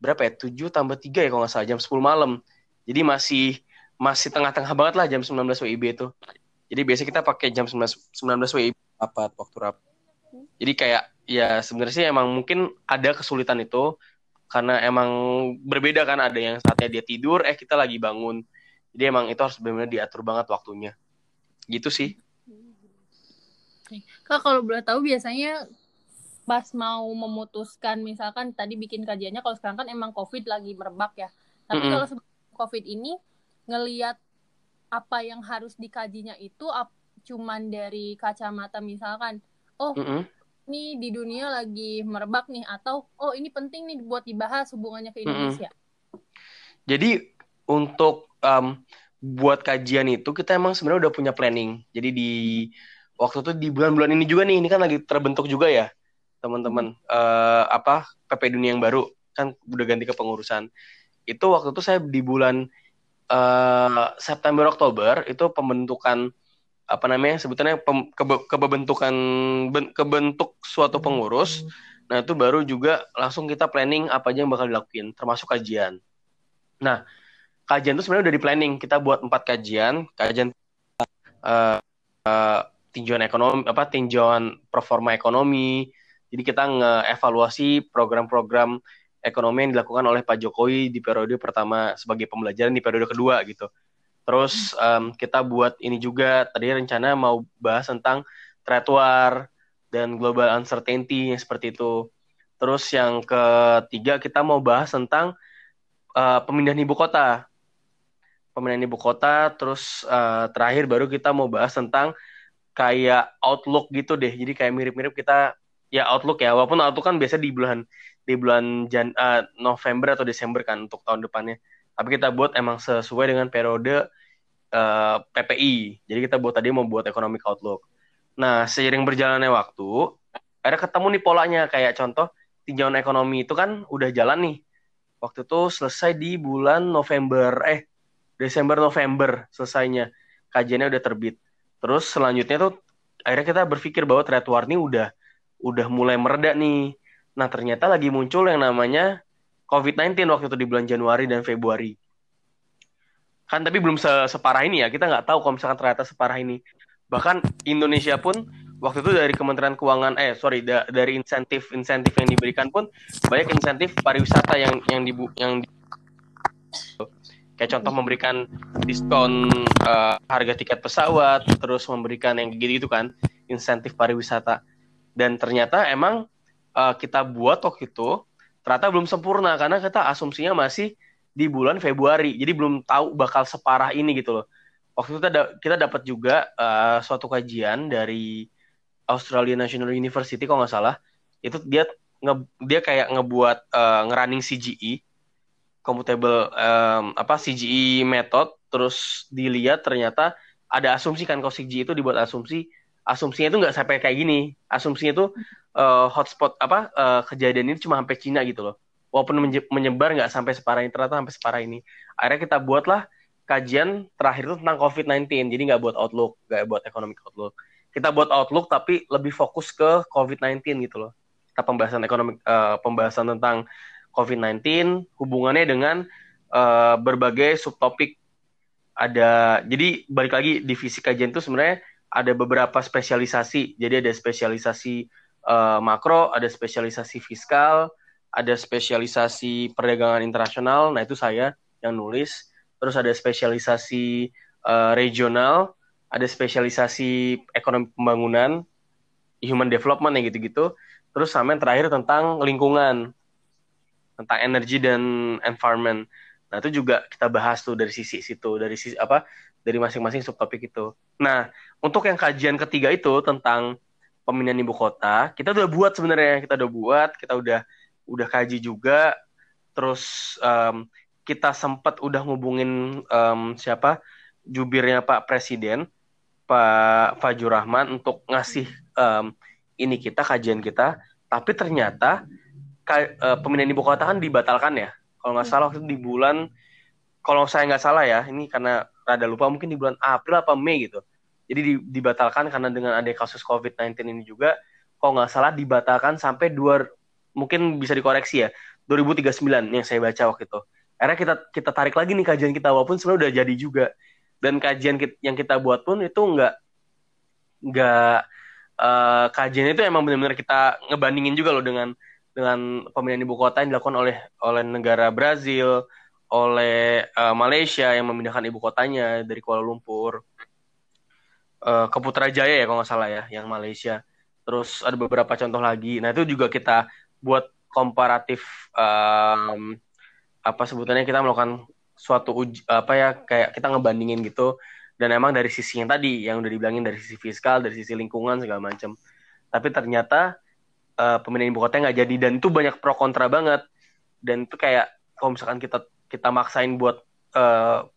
berapa ya? 7 tambah 3 ya kalau nggak salah, jam 10 malam. Jadi masih masih tengah-tengah banget lah jam 19 WIB itu. Jadi biasa kita pakai jam 19 19 WIB rapat waktu rapat. Jadi kayak ya sebenarnya sih emang mungkin ada kesulitan itu karena emang berbeda kan ada yang saatnya dia tidur eh kita lagi bangun. Jadi emang itu harus benar-benar diatur banget waktunya. Gitu sih. Kak kalau boleh tahu biasanya pas mau memutuskan misalkan tadi bikin kajiannya kalau sekarang kan emang covid lagi merebak ya. Tapi mm -hmm. kalau covid ini ngelihat apa yang harus dikajinya itu ap, cuman dari kacamata misalkan oh mm -hmm. ini di dunia lagi merebak nih atau oh ini penting nih buat dibahas hubungannya ke Indonesia. Mm -hmm. Jadi untuk um, buat kajian itu kita emang sebenarnya udah punya planning. Jadi di waktu itu di bulan-bulan ini juga nih, ini kan lagi terbentuk juga ya teman-teman. Uh, apa PP Dunia yang baru kan udah ganti ke pengurusan. Itu waktu itu saya di bulan uh, September Oktober itu pembentukan apa namanya sebetulnya pem, kebe, kebentukan ben, kebentuk suatu pengurus. Nah itu baru juga langsung kita planning apa aja yang bakal dilakuin termasuk kajian. Nah kajian itu sebenarnya udah di planning. Kita buat empat kajian. Kajian uh, uh, tinjauan ekonomi apa tinjauan performa ekonomi jadi kita ngeevaluasi program-program ekonomi yang dilakukan oleh Pak Jokowi di periode pertama sebagai pembelajaran di periode kedua gitu. Terus um, kita buat ini juga tadi rencana mau bahas tentang trade war dan global uncertainty seperti itu. Terus yang ketiga kita mau bahas tentang uh, pemindahan ibu kota. Pemindahan ibu kota, terus uh, terakhir baru kita mau bahas tentang kayak outlook gitu deh. Jadi kayak mirip-mirip kita ya outlook ya. Walaupun outlook kan biasa di bulan di bulan Jan uh, November atau Desember kan untuk tahun depannya. Tapi kita buat emang sesuai dengan periode uh, eh, PPI jadi kita buat tadi mau buat economic outlook. Nah seiring berjalannya waktu ada ketemu nih polanya. Kayak contoh tinjauan ekonomi itu kan udah jalan nih. Waktu itu selesai di bulan November eh Desember November selesainya. Kajiannya udah terbit terus selanjutnya tuh akhirnya kita berpikir bahwa trade war ini udah udah mulai mereda nih. Nah, ternyata lagi muncul yang namanya COVID-19 waktu itu di bulan Januari dan Februari. Kan tapi belum se separah ini ya, kita nggak tahu kalau misalkan ternyata separah ini. Bahkan Indonesia pun waktu itu dari Kementerian Keuangan, eh sorry, da dari insentif-insentif yang diberikan pun banyak insentif pariwisata yang yang dibu yang kayak contoh memberikan diskon uh, harga tiket pesawat, terus memberikan yang gitu-gitu kan, insentif pariwisata. Dan ternyata emang uh, kita buat waktu itu ternyata belum sempurna karena kita asumsinya masih di bulan Februari. Jadi belum tahu bakal separah ini gitu loh. Waktu itu kita, da kita dapat juga uh, suatu kajian dari Australia National University kalau nggak salah. Itu dia dia kayak ngebuat uh, ngerunning CGE computable um, apa CGE method terus dilihat ternyata ada asumsi kan kalau CGE itu dibuat asumsi asumsinya itu nggak sampai kayak gini. Asumsinya itu uh, hotspot apa uh, kejadian ini cuma sampai Cina gitu loh. Walaupun menyebar nggak sampai separah ini ternyata sampai separah ini. Akhirnya kita buatlah kajian terakhir itu tentang COVID-19 jadi nggak buat outlook nggak buat economic outlook. Kita buat outlook tapi lebih fokus ke COVID-19 gitu loh. Kita pembahasan ekonomi uh, pembahasan tentang COVID-19 hubungannya dengan uh, berbagai subtopik. Ada jadi balik lagi divisi kajian itu sebenarnya ada beberapa spesialisasi. Jadi ada spesialisasi uh, makro ada spesialisasi fiskal ada spesialisasi perdagangan internasional. Nah itu saya yang nulis. Terus ada spesialisasi uh, regional ada spesialisasi ekonomi pembangunan human development yang gitu-gitu. Terus sama yang terakhir tentang lingkungan tentang energi dan environment. Nah, itu juga kita bahas tuh dari sisi situ, dari sisi apa? Dari masing-masing subtopik itu. Nah, untuk yang kajian ketiga itu tentang pemindahan ibu kota, kita udah buat sebenarnya, kita udah buat, kita udah udah kaji juga. Terus um, kita sempat udah ngubungin um, siapa? jubirnya Pak Presiden, Pak Fajur Rahman untuk ngasih um, ini kita kajian kita, tapi ternyata uh, pemindahan ibu kota kan dibatalkan ya. Kalau nggak salah waktu itu di bulan, kalau saya nggak salah ya, ini karena rada lupa mungkin di bulan April apa Mei gitu. Jadi di, dibatalkan karena dengan ada kasus COVID-19 ini juga, kalau nggak salah dibatalkan sampai dua, mungkin bisa dikoreksi ya, 2039 yang saya baca waktu itu. Akhirnya kita kita tarik lagi nih kajian kita walaupun sebenarnya udah jadi juga. Dan kajian kita, yang kita buat pun itu nggak nggak uh, kajian itu emang benar-benar kita ngebandingin juga loh dengan dengan pemindahan ibu kota yang dilakukan oleh oleh negara Brazil, oleh uh, Malaysia yang memindahkan ibu kotanya dari Kuala Lumpur uh, ke Putrajaya ya kalau nggak salah ya, yang Malaysia. Terus ada beberapa contoh lagi. Nah itu juga kita buat komparatif um, apa sebutannya kita melakukan suatu uji, apa ya kayak kita ngebandingin gitu dan emang dari sisi yang tadi yang udah dibilangin dari sisi fiskal dari sisi lingkungan segala macam tapi ternyata uh, pemindahan ibu kota nggak jadi. Dan itu banyak pro kontra banget. Dan itu kayak kalau misalkan kita kita maksain buat uh,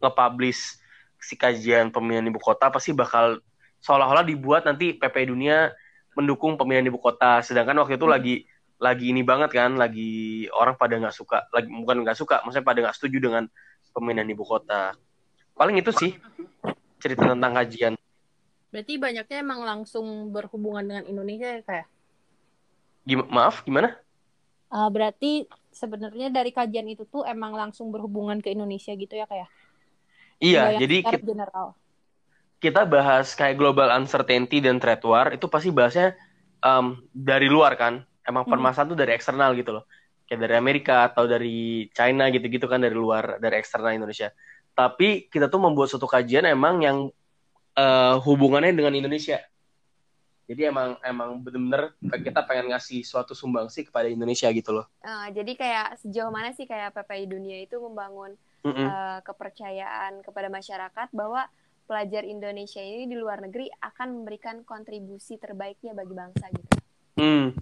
nge-publish si kajian pemindahan ibu kota pasti bakal seolah-olah dibuat nanti PP dunia mendukung pemindahan ibu kota. Sedangkan waktu itu hmm. lagi lagi ini banget kan lagi orang pada nggak suka lagi bukan nggak suka maksudnya pada nggak setuju dengan pemindahan ibu kota. Paling itu sih cerita tentang kajian. Berarti banyaknya emang langsung berhubungan dengan Indonesia ya kayak Gim maaf, gimana? Uh, berarti sebenarnya dari kajian itu tuh emang langsung berhubungan ke Indonesia gitu ya kayak? Ya? Iya, jadi kita, general. kita bahas kayak global uncertainty dan trade war itu pasti bahasnya um, dari luar kan. Emang hmm. permasalahan tuh dari eksternal gitu loh. Kayak dari Amerika atau dari China gitu-gitu kan dari luar, dari eksternal Indonesia. Tapi kita tuh membuat suatu kajian emang yang uh, hubungannya dengan Indonesia jadi emang emang bener-bener kita pengen ngasih suatu sumbangsi kepada Indonesia gitu loh. Uh, jadi kayak sejauh mana sih kayak PPI Dunia itu membangun mm -hmm. uh, kepercayaan kepada masyarakat bahwa pelajar Indonesia ini di luar negeri akan memberikan kontribusi terbaiknya bagi bangsa gitu. Hmm,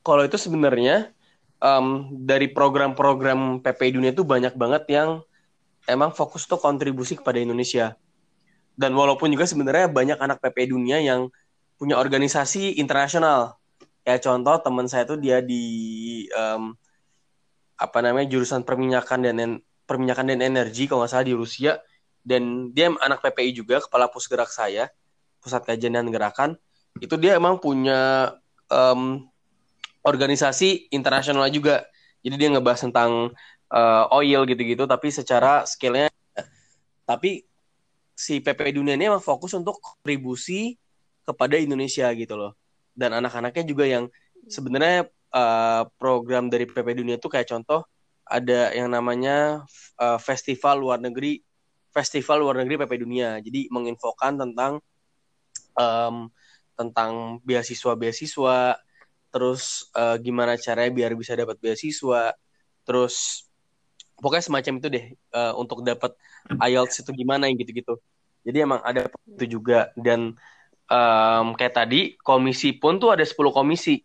kalau itu sebenarnya um, dari program-program PPI Dunia itu banyak banget yang emang fokus tuh kontribusi kepada Indonesia. Dan walaupun juga sebenarnya banyak anak PPI Dunia yang punya organisasi internasional. Kayak contoh teman saya tuh dia di um, apa namanya jurusan perminyakan dan perminyakan dan energi kalau nggak salah di Rusia. Dan dia anak PPI juga kepala pusgerak saya pusat kajian dan gerakan. Itu dia emang punya um, organisasi internasional juga. Jadi dia ngebahas tentang uh, oil gitu-gitu tapi secara skillnya tapi si PPI dunia ini emang fokus untuk kontribusi kepada Indonesia gitu loh. Dan anak-anaknya juga yang sebenarnya uh, program dari PP Dunia itu kayak contoh ada yang namanya uh, festival luar negeri festival luar negeri PP Dunia. Jadi menginfokan tentang um, tentang beasiswa-beasiswa, terus uh, gimana caranya biar bisa dapat beasiswa, terus pokoknya semacam itu deh uh, untuk dapat IELTS itu gimana gitu-gitu. Jadi emang ada itu juga dan um, kayak tadi komisi pun tuh ada 10 komisi.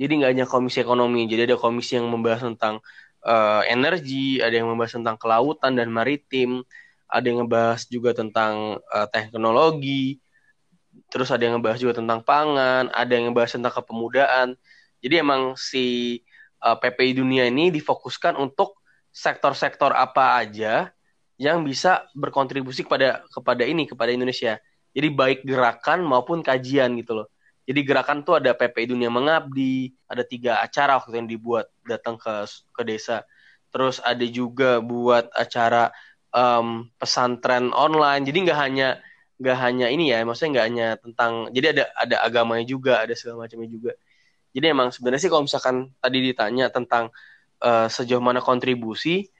Jadi nggak hanya komisi ekonomi, jadi ada komisi yang membahas tentang uh, energi, ada yang membahas tentang kelautan dan maritim, ada yang ngebahas juga tentang uh, teknologi, terus ada yang ngebahas juga tentang pangan, ada yang ngebahas tentang kepemudaan. Jadi emang si uh, PPI dunia ini difokuskan untuk sektor-sektor apa aja yang bisa berkontribusi kepada kepada ini kepada Indonesia. Jadi baik gerakan maupun kajian gitu loh. Jadi gerakan tuh ada PPI Dunia Mengabdi, ada tiga acara waktu yang dibuat datang ke ke desa. Terus ada juga buat acara um, pesantren online. Jadi nggak hanya nggak hanya ini ya, maksudnya nggak hanya tentang. Jadi ada ada agamanya juga, ada segala macamnya juga. Jadi emang sebenarnya sih kalau misalkan tadi ditanya tentang uh, sejauh mana kontribusi,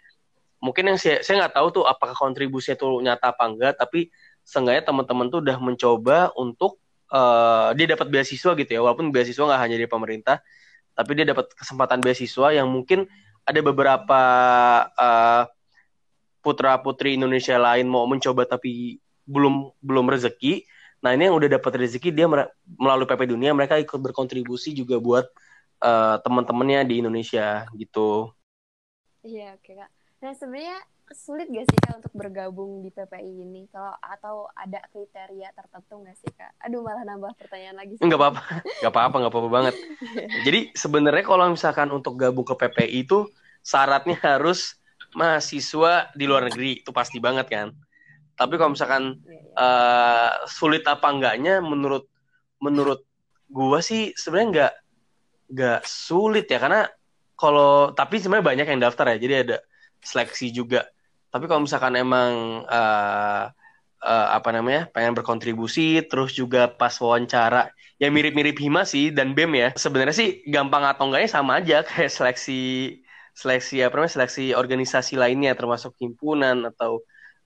mungkin yang saya saya nggak tahu tuh apakah kontribusinya itu nyata apa enggak, tapi seenggaknya teman-teman tuh udah mencoba untuk uh, dia dapat beasiswa gitu ya, walaupun beasiswa nggak hanya dari pemerintah, tapi dia dapat kesempatan beasiswa yang mungkin ada beberapa uh, putra putri Indonesia lain mau mencoba tapi belum belum rezeki Nah ini yang udah dapat rezeki dia melalui PP Dunia mereka ikut berkontribusi juga buat uh, teman-temannya di Indonesia gitu. Iya oke kak. Nah sebenarnya sulit gak sih kak untuk bergabung di PPI ini? Kalau atau ada kriteria tertentu gak sih kak? Aduh malah nambah pertanyaan lagi. Enggak apa-apa, enggak apa-apa, enggak apa-apa banget. Jadi sebenarnya kalau misalkan untuk gabung ke PPI itu syaratnya harus mahasiswa di luar negeri. Itu pasti banget kan? Tapi kalau misalkan uh, sulit apa enggaknya menurut menurut gua sih sebenarnya enggak enggak sulit ya. Karena kalau tapi sebenarnya banyak yang daftar ya. Jadi ada seleksi juga tapi kalau misalkan emang uh, uh, apa namanya pengen berkontribusi terus juga pas wawancara ya mirip-mirip Hima sih dan BEM ya sebenarnya sih gampang atau enggaknya sama aja kayak seleksi seleksi apa namanya seleksi organisasi lainnya termasuk himpunan atau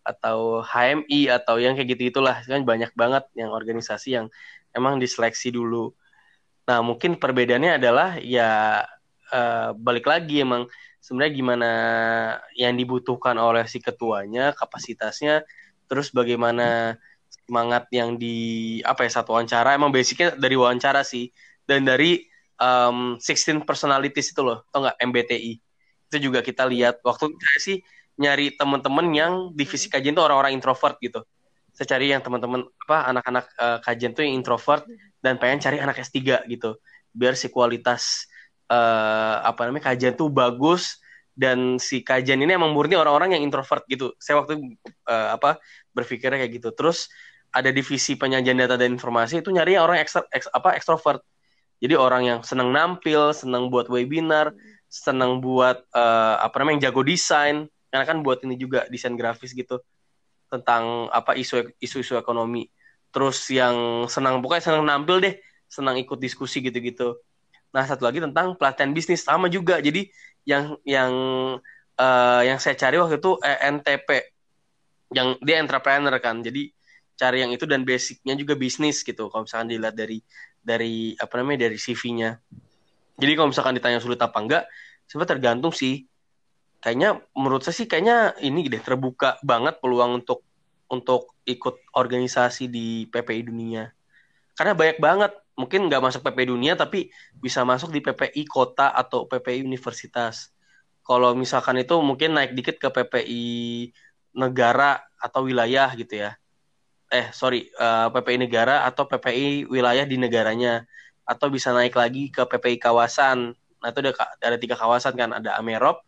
atau HMI atau yang kayak gitu itulah kan banyak banget yang organisasi yang emang diseleksi dulu. Nah mungkin perbedaannya adalah ya uh, balik lagi emang sebenarnya gimana yang dibutuhkan oleh si ketuanya kapasitasnya terus bagaimana semangat yang di apa ya satu wawancara emang basicnya dari wawancara sih dan dari um, 16 personalities itu loh tau nggak MBTI itu juga kita lihat waktu saya sih nyari teman-teman yang divisi hmm. kajian itu orang-orang introvert gitu. Saya cari yang teman-teman apa anak-anak uh, kajian tuh yang introvert dan pengen cari anak S3 gitu. Biar si kualitas uh, apa namanya kajian tuh bagus dan si kajian ini emang murni orang-orang yang introvert gitu. Saya waktu uh, apa berpikirnya kayak gitu. Terus ada divisi penyajian data dan informasi itu nyari orang ekstra, eks, apa ekstrovert. Jadi orang yang senang nampil, senang buat webinar, senang buat uh, apa namanya yang jago desain, karena kan buat ini juga desain grafis gitu tentang apa isu isu ekonomi terus yang senang pokoknya senang nampil deh senang ikut diskusi gitu-gitu nah satu lagi tentang pelatihan bisnis sama juga. Jadi yang yang uh, yang saya cari waktu itu ENTP yang dia entrepreneur kan. Jadi cari yang itu dan basicnya juga bisnis gitu. Kalau misalkan dilihat dari dari apa namanya dari CV-nya jadi kalau misalkan ditanya sulit apa enggak sebenarnya tergantung sih. Kayaknya menurut saya sih kayaknya ini deh terbuka banget peluang untuk untuk ikut organisasi di PPI dunia. Karena banyak banget mungkin nggak masuk PPI dunia tapi bisa masuk di PPI kota atau PPI universitas. Kalau misalkan itu mungkin naik dikit ke PPI negara atau wilayah gitu ya. Eh sorry uh, eh, PPI negara atau PPI wilayah di negaranya. Atau bisa naik lagi ke PPI kawasan. Nah itu ada ada tiga kawasan kan. Ada Amerop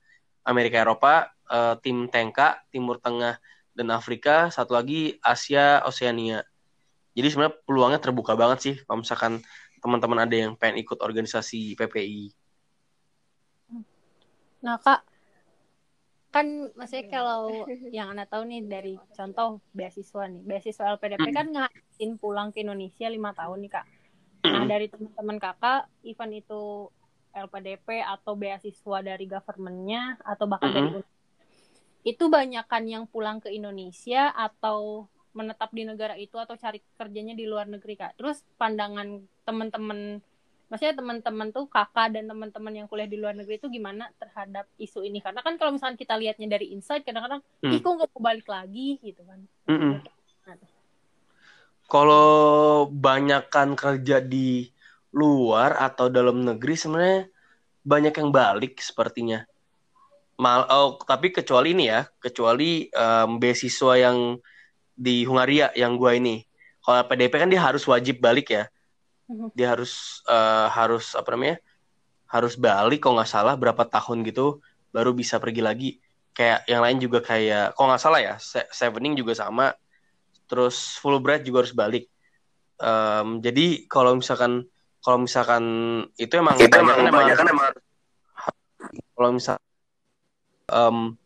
Amerika Eropa, uh, tim Tengka, Timur Tengah dan Afrika, satu lagi Asia Oseania. Jadi sebenarnya peluangnya terbuka banget sih kalau misalkan teman-teman ada yang pengen ikut organisasi PPI. Nah kak, kan maksudnya kalau yang anda tahu nih dari contoh beasiswa nih, beasiswa LPDP kan ngasihin pulang ke Indonesia lima tahun nih kak. Nah dari teman-teman kakak, event itu LPDP atau beasiswa dari governmentnya atau bahkan mm -hmm. dari itu banyakkan yang pulang ke Indonesia atau menetap di negara itu atau cari kerjanya di luar negeri kak. Terus pandangan teman-teman, maksudnya teman-teman tuh kakak dan teman-teman yang kuliah di luar negeri itu gimana terhadap isu ini? Karena kan kalau misalnya kita lihatnya dari insight, kadang-kadang, mm. ih kok nggak mau balik lagi gitu kan. Mm -mm. kalau banyakkan kerja di luar atau dalam negeri sebenarnya banyak yang balik sepertinya. Mal, oh, tapi kecuali ini ya, kecuali um, beasiswa yang di Hungaria yang gua ini. Kalau PDP kan dia harus wajib balik ya. Mhm. Dia harus uh, harus apa namanya? Harus balik kalau nggak salah berapa tahun gitu baru bisa pergi lagi. Kayak yang lain juga kayak kalau nggak salah ya, Se- Sevening juga sama. Terus Fulbright juga harus balik. Um, jadi kalau misalkan kalau misalkan itu emang Itu banyak emang kan emang kalau misal em,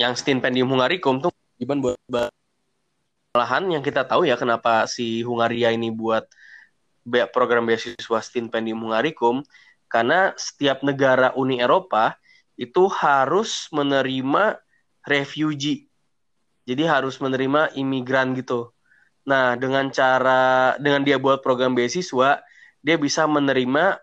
yang stipendium Hungaricum tuh Iban buat malahan yang kita tahu ya kenapa si Hungaria ini buat program beasiswa stipendium Hungaricum karena setiap negara Uni Eropa itu harus menerima refugee. Jadi harus menerima imigran gitu. Nah, dengan cara dengan dia buat program beasiswa, dia bisa menerima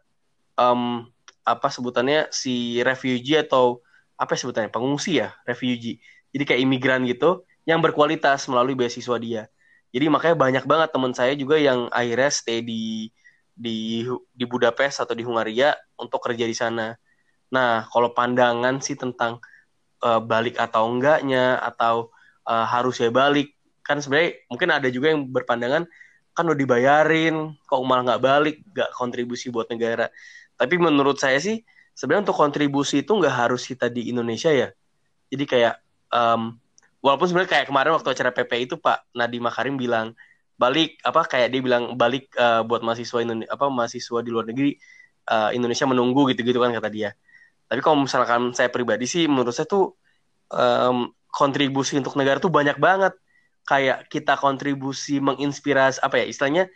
em, apa sebutannya si refugee atau apa ya sebutannya pengungsi ya refugee jadi kayak imigran gitu yang berkualitas melalui beasiswa dia. Jadi makanya banyak banget teman saya juga yang akhirnya stay di di di Budapest atau di Hungaria untuk kerja di sana. Nah kalau pandangan sih tentang eh, balik atau enggaknya atau eh, harusnya balik kan sebenarnya mungkin ada juga yang berpandangan kan udah dibayarin kok malah nggak balik nggak kontribusi buat negara. Tapi menurut saya sih sebenarnya untuk kontribusi itu nggak harus kita di Indonesia ya. Jadi kayak em, walaupun sebenarnya kayak kemarin waktu acara PP itu Pak Nadiem Makarim bilang balik apa kayak dia bilang balik eh, buat mahasiswa Indonesia apa mahasiswa di luar negeri eh, Indonesia menunggu gitu-gitu kan kata dia. Tapi kalau misalkan saya pribadi sih menurut saya tuh em, kontribusi untuk negara tuh banyak banget. Kayak kita kontribusi menginspirasi apa ya istilahnya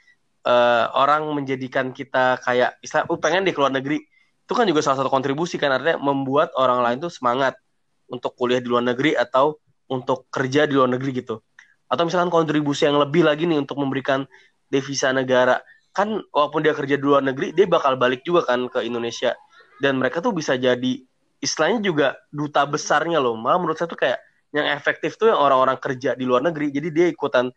eh, orang menjadikan kita kayak istilah oh, pengen di keluar negeri itu kan juga salah satu kontribusi kan artinya membuat orang lain tuh semangat untuk kuliah di luar negeri atau untuk kerja di luar negeri gitu. Atau misalkan kontribusi yang lebih lagi nih untuk memberikan devisa negara. Kan walaupun dia kerja di luar negeri dia bakal balik juga kan ke Indonesia. Dan mereka tuh bisa jadi istilahnya juga duta besarnya loh. Malah menurut saya tuh kayak yang efektif tuh yang orang-orang kerja di luar negeri. Jadi dia ikutan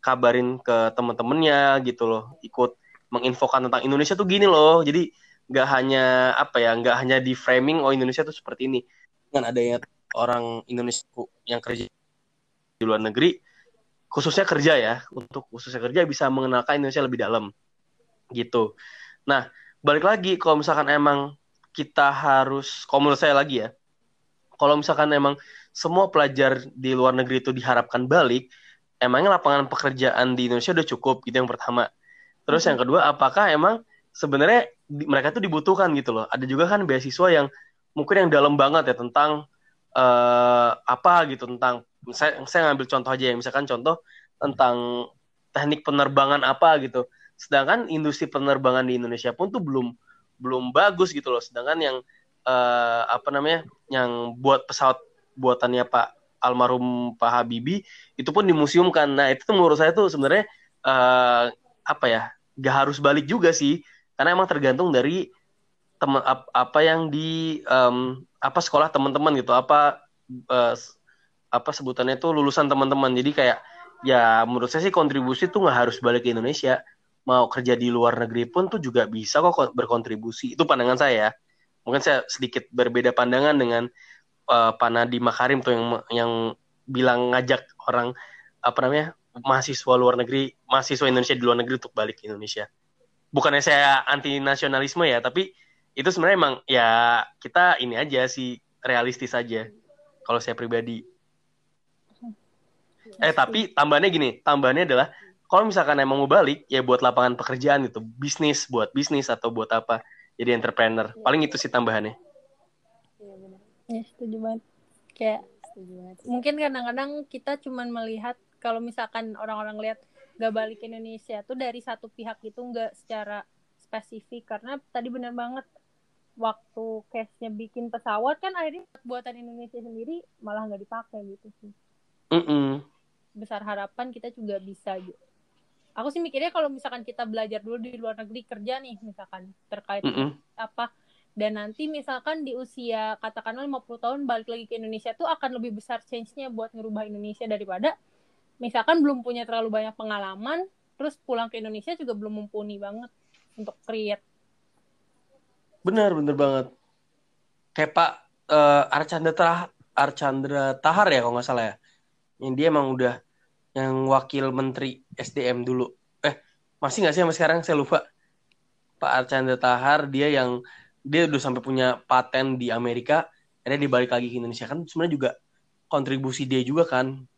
kabarin ke temen-temennya gitu loh. Ikut menginfokan tentang Indonesia tuh gini loh. Jadi nggak hanya apa ya nggak hanya di framing oh Indonesia tuh seperti ini. Dengan adanya orang Indonesia yang kerja di luar negeri khususnya kerja ya untuk khususnya kerja bisa mengenalkan Indonesia lebih dalam. Gitu. Nah balik lagi kalau misalkan emang kita harus kalau menurut saya lagi ya kalau misalkan emang semua pelajar di luar negeri itu diharapkan balik emangnya lapangan pekerjaan di Indonesia udah cukup? Gitu yang pertama. Terus yang kedua apakah emang sebenarnya mereka tuh dibutuhkan gitu loh? Ada juga kan beasiswa yang mungkin yang dalam banget ya tentang eh, apa gitu tentang saya saya ngambil contoh aja ya misalkan contoh tentang teknik penerbangan apa gitu. Sedangkan industri penerbangan di Indonesia pun tuh belum belum bagus gitu loh. Sedangkan yang eh, apa namanya yang buat pesawat buatannya Pak almarhum Pak Habibie itu pun dimuseumkan. Nah itu tuh menurut saya tuh sebenarnya eh, apa ya gak harus balik juga sih. Karena emang tergantung dari teman ap- apa yang di em, apa sekolah teman-teman gitu apa s- apa sebutannya itu lulusan teman-teman jadi kayak ya menurut saya sih kontribusi tuh nggak harus balik ke Indonesia. Mau kerja di luar negeri pun tuh juga bisa kok kon- berkontribusi. Itu pandangan saya ya. mungkin saya sedikit berbeda pandangan dengan Pak Nadiem Makarim tuh yang yang bilang ngajak orang apa namanya mahasiswa luar negeri mahasiswa Indonesia di luar negeri untuk balik ke Indonesia. Bukannya saya anti nasionalisme ya tapi itu sebenarnya emang ya kita ini aja sih realistis aja kalau saya pribadi eh tapi tambahannya gini tambahannya adalah kalau misalkan emang mau balik ya buat lapangan pekerjaan gitu bisnis buat bisnis atau buat apa jadi entrepreneur paling itu sih tambahannya Iya benar. Ya, setuju banget. Kayak Setuju banget. sih. mungkin kadang-kadang kita cuman melihat kalau misalkan orang-orang lihat gak balik ke Indonesia tuh dari satu pihak itu nggak secara spesifik karena tadi benar banget waktu case-nya bikin pesawat kan akhirnya buatan Indonesia sendiri malah nggak dipakai gitu sih Mm-mm. besar harapan kita juga bisa gitu. Aku sih mikirnya kalau misalkan kita belajar dulu di luar negeri kerja nih misalkan terkait Mm-mm. apa dan nanti misalkan di usia katakanlah 50 tahun balik lagi ke Indonesia tuh akan lebih besar change-nya buat ngerubah Indonesia daripada misalkan belum punya terlalu banyak pengalaman terus pulang ke Indonesia juga belum mumpuni banget untuk create Benar, bener banget. Kayak Pak eh, Archandra Tahar, Archandra Tahar ya kalau nggak salah ya. Yang dia emang udah yang wakil menteri SDM dulu. Eh, masih nggak sih sampai sekarang? Saya lupa. Pak Archandra Tahar dia yang dia udah sampai punya paten di Amerika, akhirnya dia balik lagi ke Indonesia kan sebenarnya juga kontribusi dia juga kan.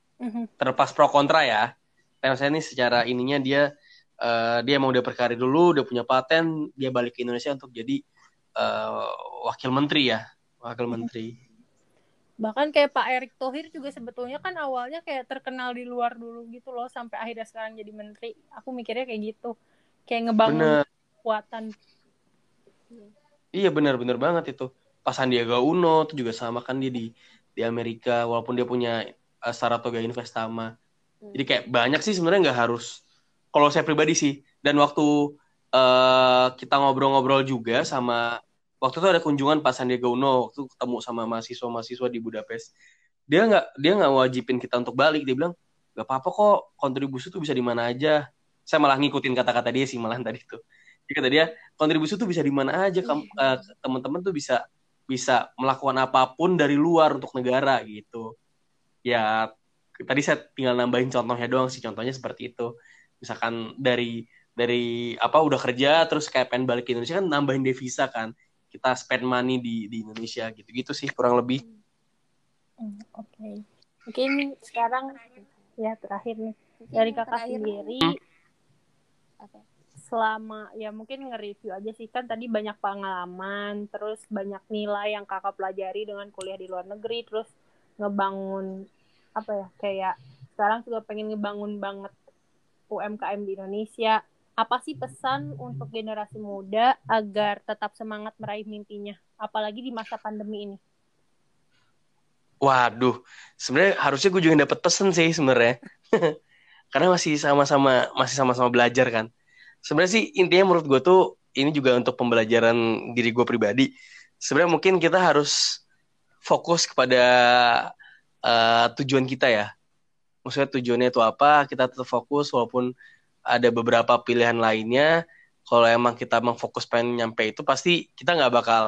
Terlepas pro kontra ya. Tapi saya ini secara ininya dia eh, dia emang udah berkarir dulu, udah punya paten, dia balik ke Indonesia untuk jadi eh, wakil menteri ya, wakil menteri. bahkan kayak Pak Erick Thohir juga sebetulnya kan awalnya kayak terkenal di luar dulu gitu loh sampai akhirnya sekarang jadi menteri aku mikirnya kayak gitu kayak ngebangun Bener. kekuatan Iya benar-benar banget itu. Pas Sandiaga Uno itu juga sama kan dia di di Amerika walaupun dia punya eh, Saratoga Investama. Jadi kayak banyak sih sebenarnya nggak harus. Kalau saya pribadi sih dan waktu eh, kita ngobrol-ngobrol juga sama waktu itu ada kunjungan pas Sandiaga Uno waktu ketemu sama mahasiswa-mahasiswa di Budapest. Dia nggak dia nggak wajibin kita untuk balik. Dia bilang nggak apa-apa kok kontribusi tuh bisa di mana aja. Saya malah ngikutin kata-kata dia sih malahan tadi tuh. Jadi kata dia kontribusi tuh bisa di mana aja Kam- eh, teman-teman tuh bisa bisa melakukan apa pun dari luar untuk negara gitu ya tadi saya tinggal nambahin contohnya doang sih contohnya seperti itu misalkan dari dari apa udah kerja terus kayak pengen balik ke Indonesia kan nambahin devisa kan kita spend money di di Indonesia gitu gitu sih kurang lebih. Hmm, oke. Mungkin sekarang ya terakhir nih. Dari kakak terakhir. sendiri Apa? selama ya mungkin nge-review aja sih. Kan tadi banyak pengalaman terus banyak nilai yang kakak pelajari dengan kuliah di luar negeri terus ngebangun apa ya kayak sekarang juga pengen ngebangun banget UMKM di Indonesia apa sih pesan untuk generasi muda agar tetap semangat meraih mimpinya apalagi di masa pandemi ini Waduh, sebenarnya harusnya gue juga dapat pesen sih sebenarnya. Karena masih sama-sama masih sama-sama belajar kan. Sebenarnya sih intinya menurut gue tuh ini juga untuk pembelajaran diri gue pribadi. Sebenarnya mungkin kita harus fokus kepada eh, tujuan kita ya. Maksudnya tujuannya itu apa? Kita tetap fokus walaupun ada beberapa pilihan lainnya. Kalau emang kita emang fokus pengen nyampe itu pasti kita nggak bakal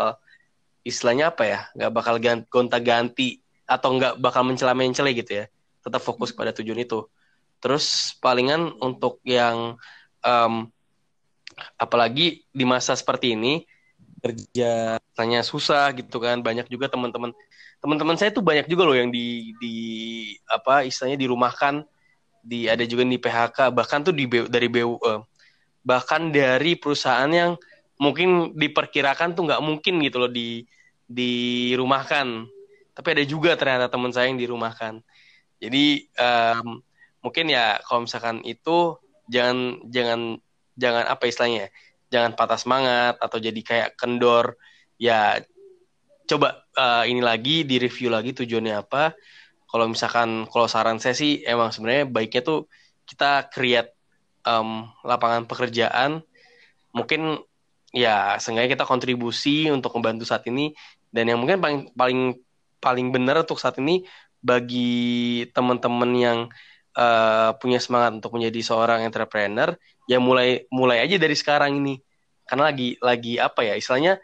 istilahnya apa ya? Nggak bakal gan- gonta-ganti atau nggak bakal mencela-mencela gitu ya tetap fokus pada tujuan itu terus palingan untuk yang em, apalagi di masa seperti ini kerja tanya susah gitu kan banyak juga teman-teman teman-teman saya tuh banyak juga loh yang di di apa istilahnya dirumahkan di ada juga di PHK bahkan tuh di dari BU eh, bahkan dari perusahaan yang mungkin diperkirakan tuh nggak mungkin gitu loh di dirumahkan. Tapi ada juga ternyata teman saya yang dirumahkan. Jadi em, mungkin ya kalau misalkan itu jangan jangan jangan apa istilahnya ya, jangan patah semangat atau jadi kayak kendor. Ya coba eh, ini lagi di review lagi tujuannya apa kalau misalkan kalau saran saya sih emang sebenarnya baiknya tuh kita create em, lapangan pekerjaan. Mungkin ya seenggaknya kita kontribusi untuk membantu saat ini. Dan yang mungkin paling paling paling benar untuk saat ini bagi teman-teman yang eh, punya semangat untuk menjadi seorang entrepreneur ya mulai mulai aja dari sekarang ini. Karena lagi lagi apa ya istilahnya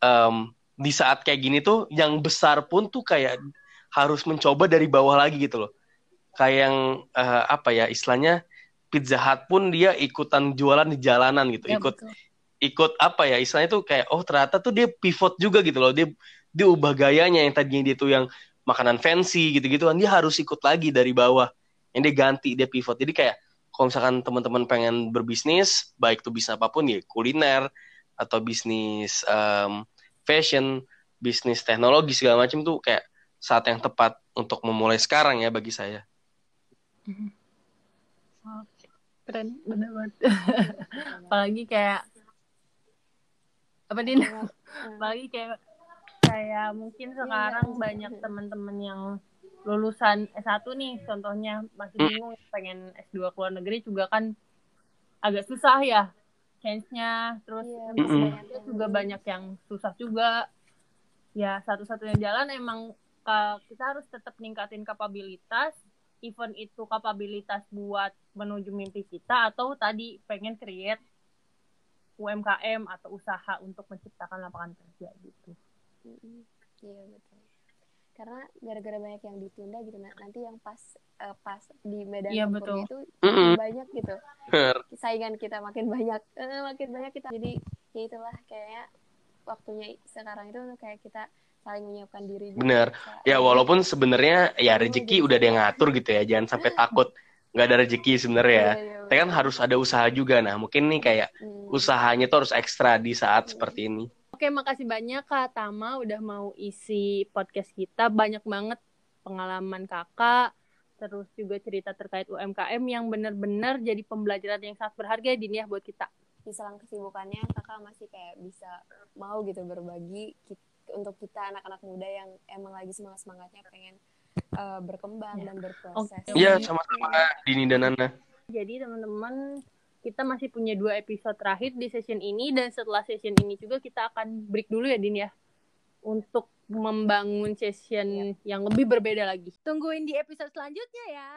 em, di saat kayak gini tuh yang besar pun tuh kayak harus mencoba dari bawah lagi gitu loh. Kayak yang eh, apa ya istilahnya Pizza Hut pun dia ikutan jualan di jalanan gitu. Ya, ikut betul. ikut apa ya istilahnya tuh kayak oh ternyata tuh dia pivot juga gitu loh. Dia dia ubah gayanya yang tadinya dia tuh yang makanan fancy gitu-gitu kan dia harus ikut lagi dari bawah. Yang dia ganti dia pivot. Jadi kayak kalau misalkan teman-teman pengen berbisnis baik tuh bisnis apa pun ya kuliner atau bisnis em, fashion bisnis teknologi segala macam tuh kayak saat yang tepat untuk memulai sekarang ya bagi saya. Keren bener banget. Apalagi kayak apa din? Apalagi kayak kayak mungkin sekarang banyak teman-teman yang lulusan S1 nih contohnya masih bingung pengen S2 ke luar negeri juga kan agak susah ya chance-nya. Terus Iya, Mm-mm. bisnisnya juga banyak yang susah juga. Ya satu-satunya jalan emang kita harus tetap ningkatin kapabilitas event itu kapabilitas buat menuju mimpi kita atau tadi pengen create UMKM atau usaha untuk menciptakan lapangan kerja gitu. Iya betul. Karena gara-gara banyak yang ditunda gitu nah, nanti yang pas eh, pas di medan Iya, tempurnya betul. itu Mm-mm. banyak gitu. Saingan kita makin banyak, eh, makin banyak kita. Jadi ya itulah kayaknya waktunya sekarang itu kayak kita saling menyiapkan diri. juga. Bener. Bisa- Ya walaupun sebenarnya ya Dulu rezeki jadi udah ada yang ngatur gitu ya, jangan sampai takut nggak ada rezeki sebenarnya ya. Iya, iya, Tapi kan harus ada usaha juga. Nah mungkin nih kayak Hmm. usahanya tuh harus ekstra di saat seperti ini. Oke, makasih banyak Kak Tama udah mau isi podcast kita. Banyak banget pengalaman Kakak, terus juga cerita terkait UMKM yang benar-benar jadi pembelajaran yang sangat berharga ya, Din ya buat kita. di selang kesibukannya kakak masih kayak bisa mau gitu berbagi untuk kita anak-anak muda yang emang lagi semangat semangatnya pengen eh, berkembang dan berproses. Iya sama-sama Dini dan Nana. Jadi teman-teman, kita masih punya dua episode terakhir di session ini dan setelah session ini juga kita akan break dulu ya Din ya. Untuk membangun session yang lebih berbeda lagi. Tungguin di episode selanjutnya ya.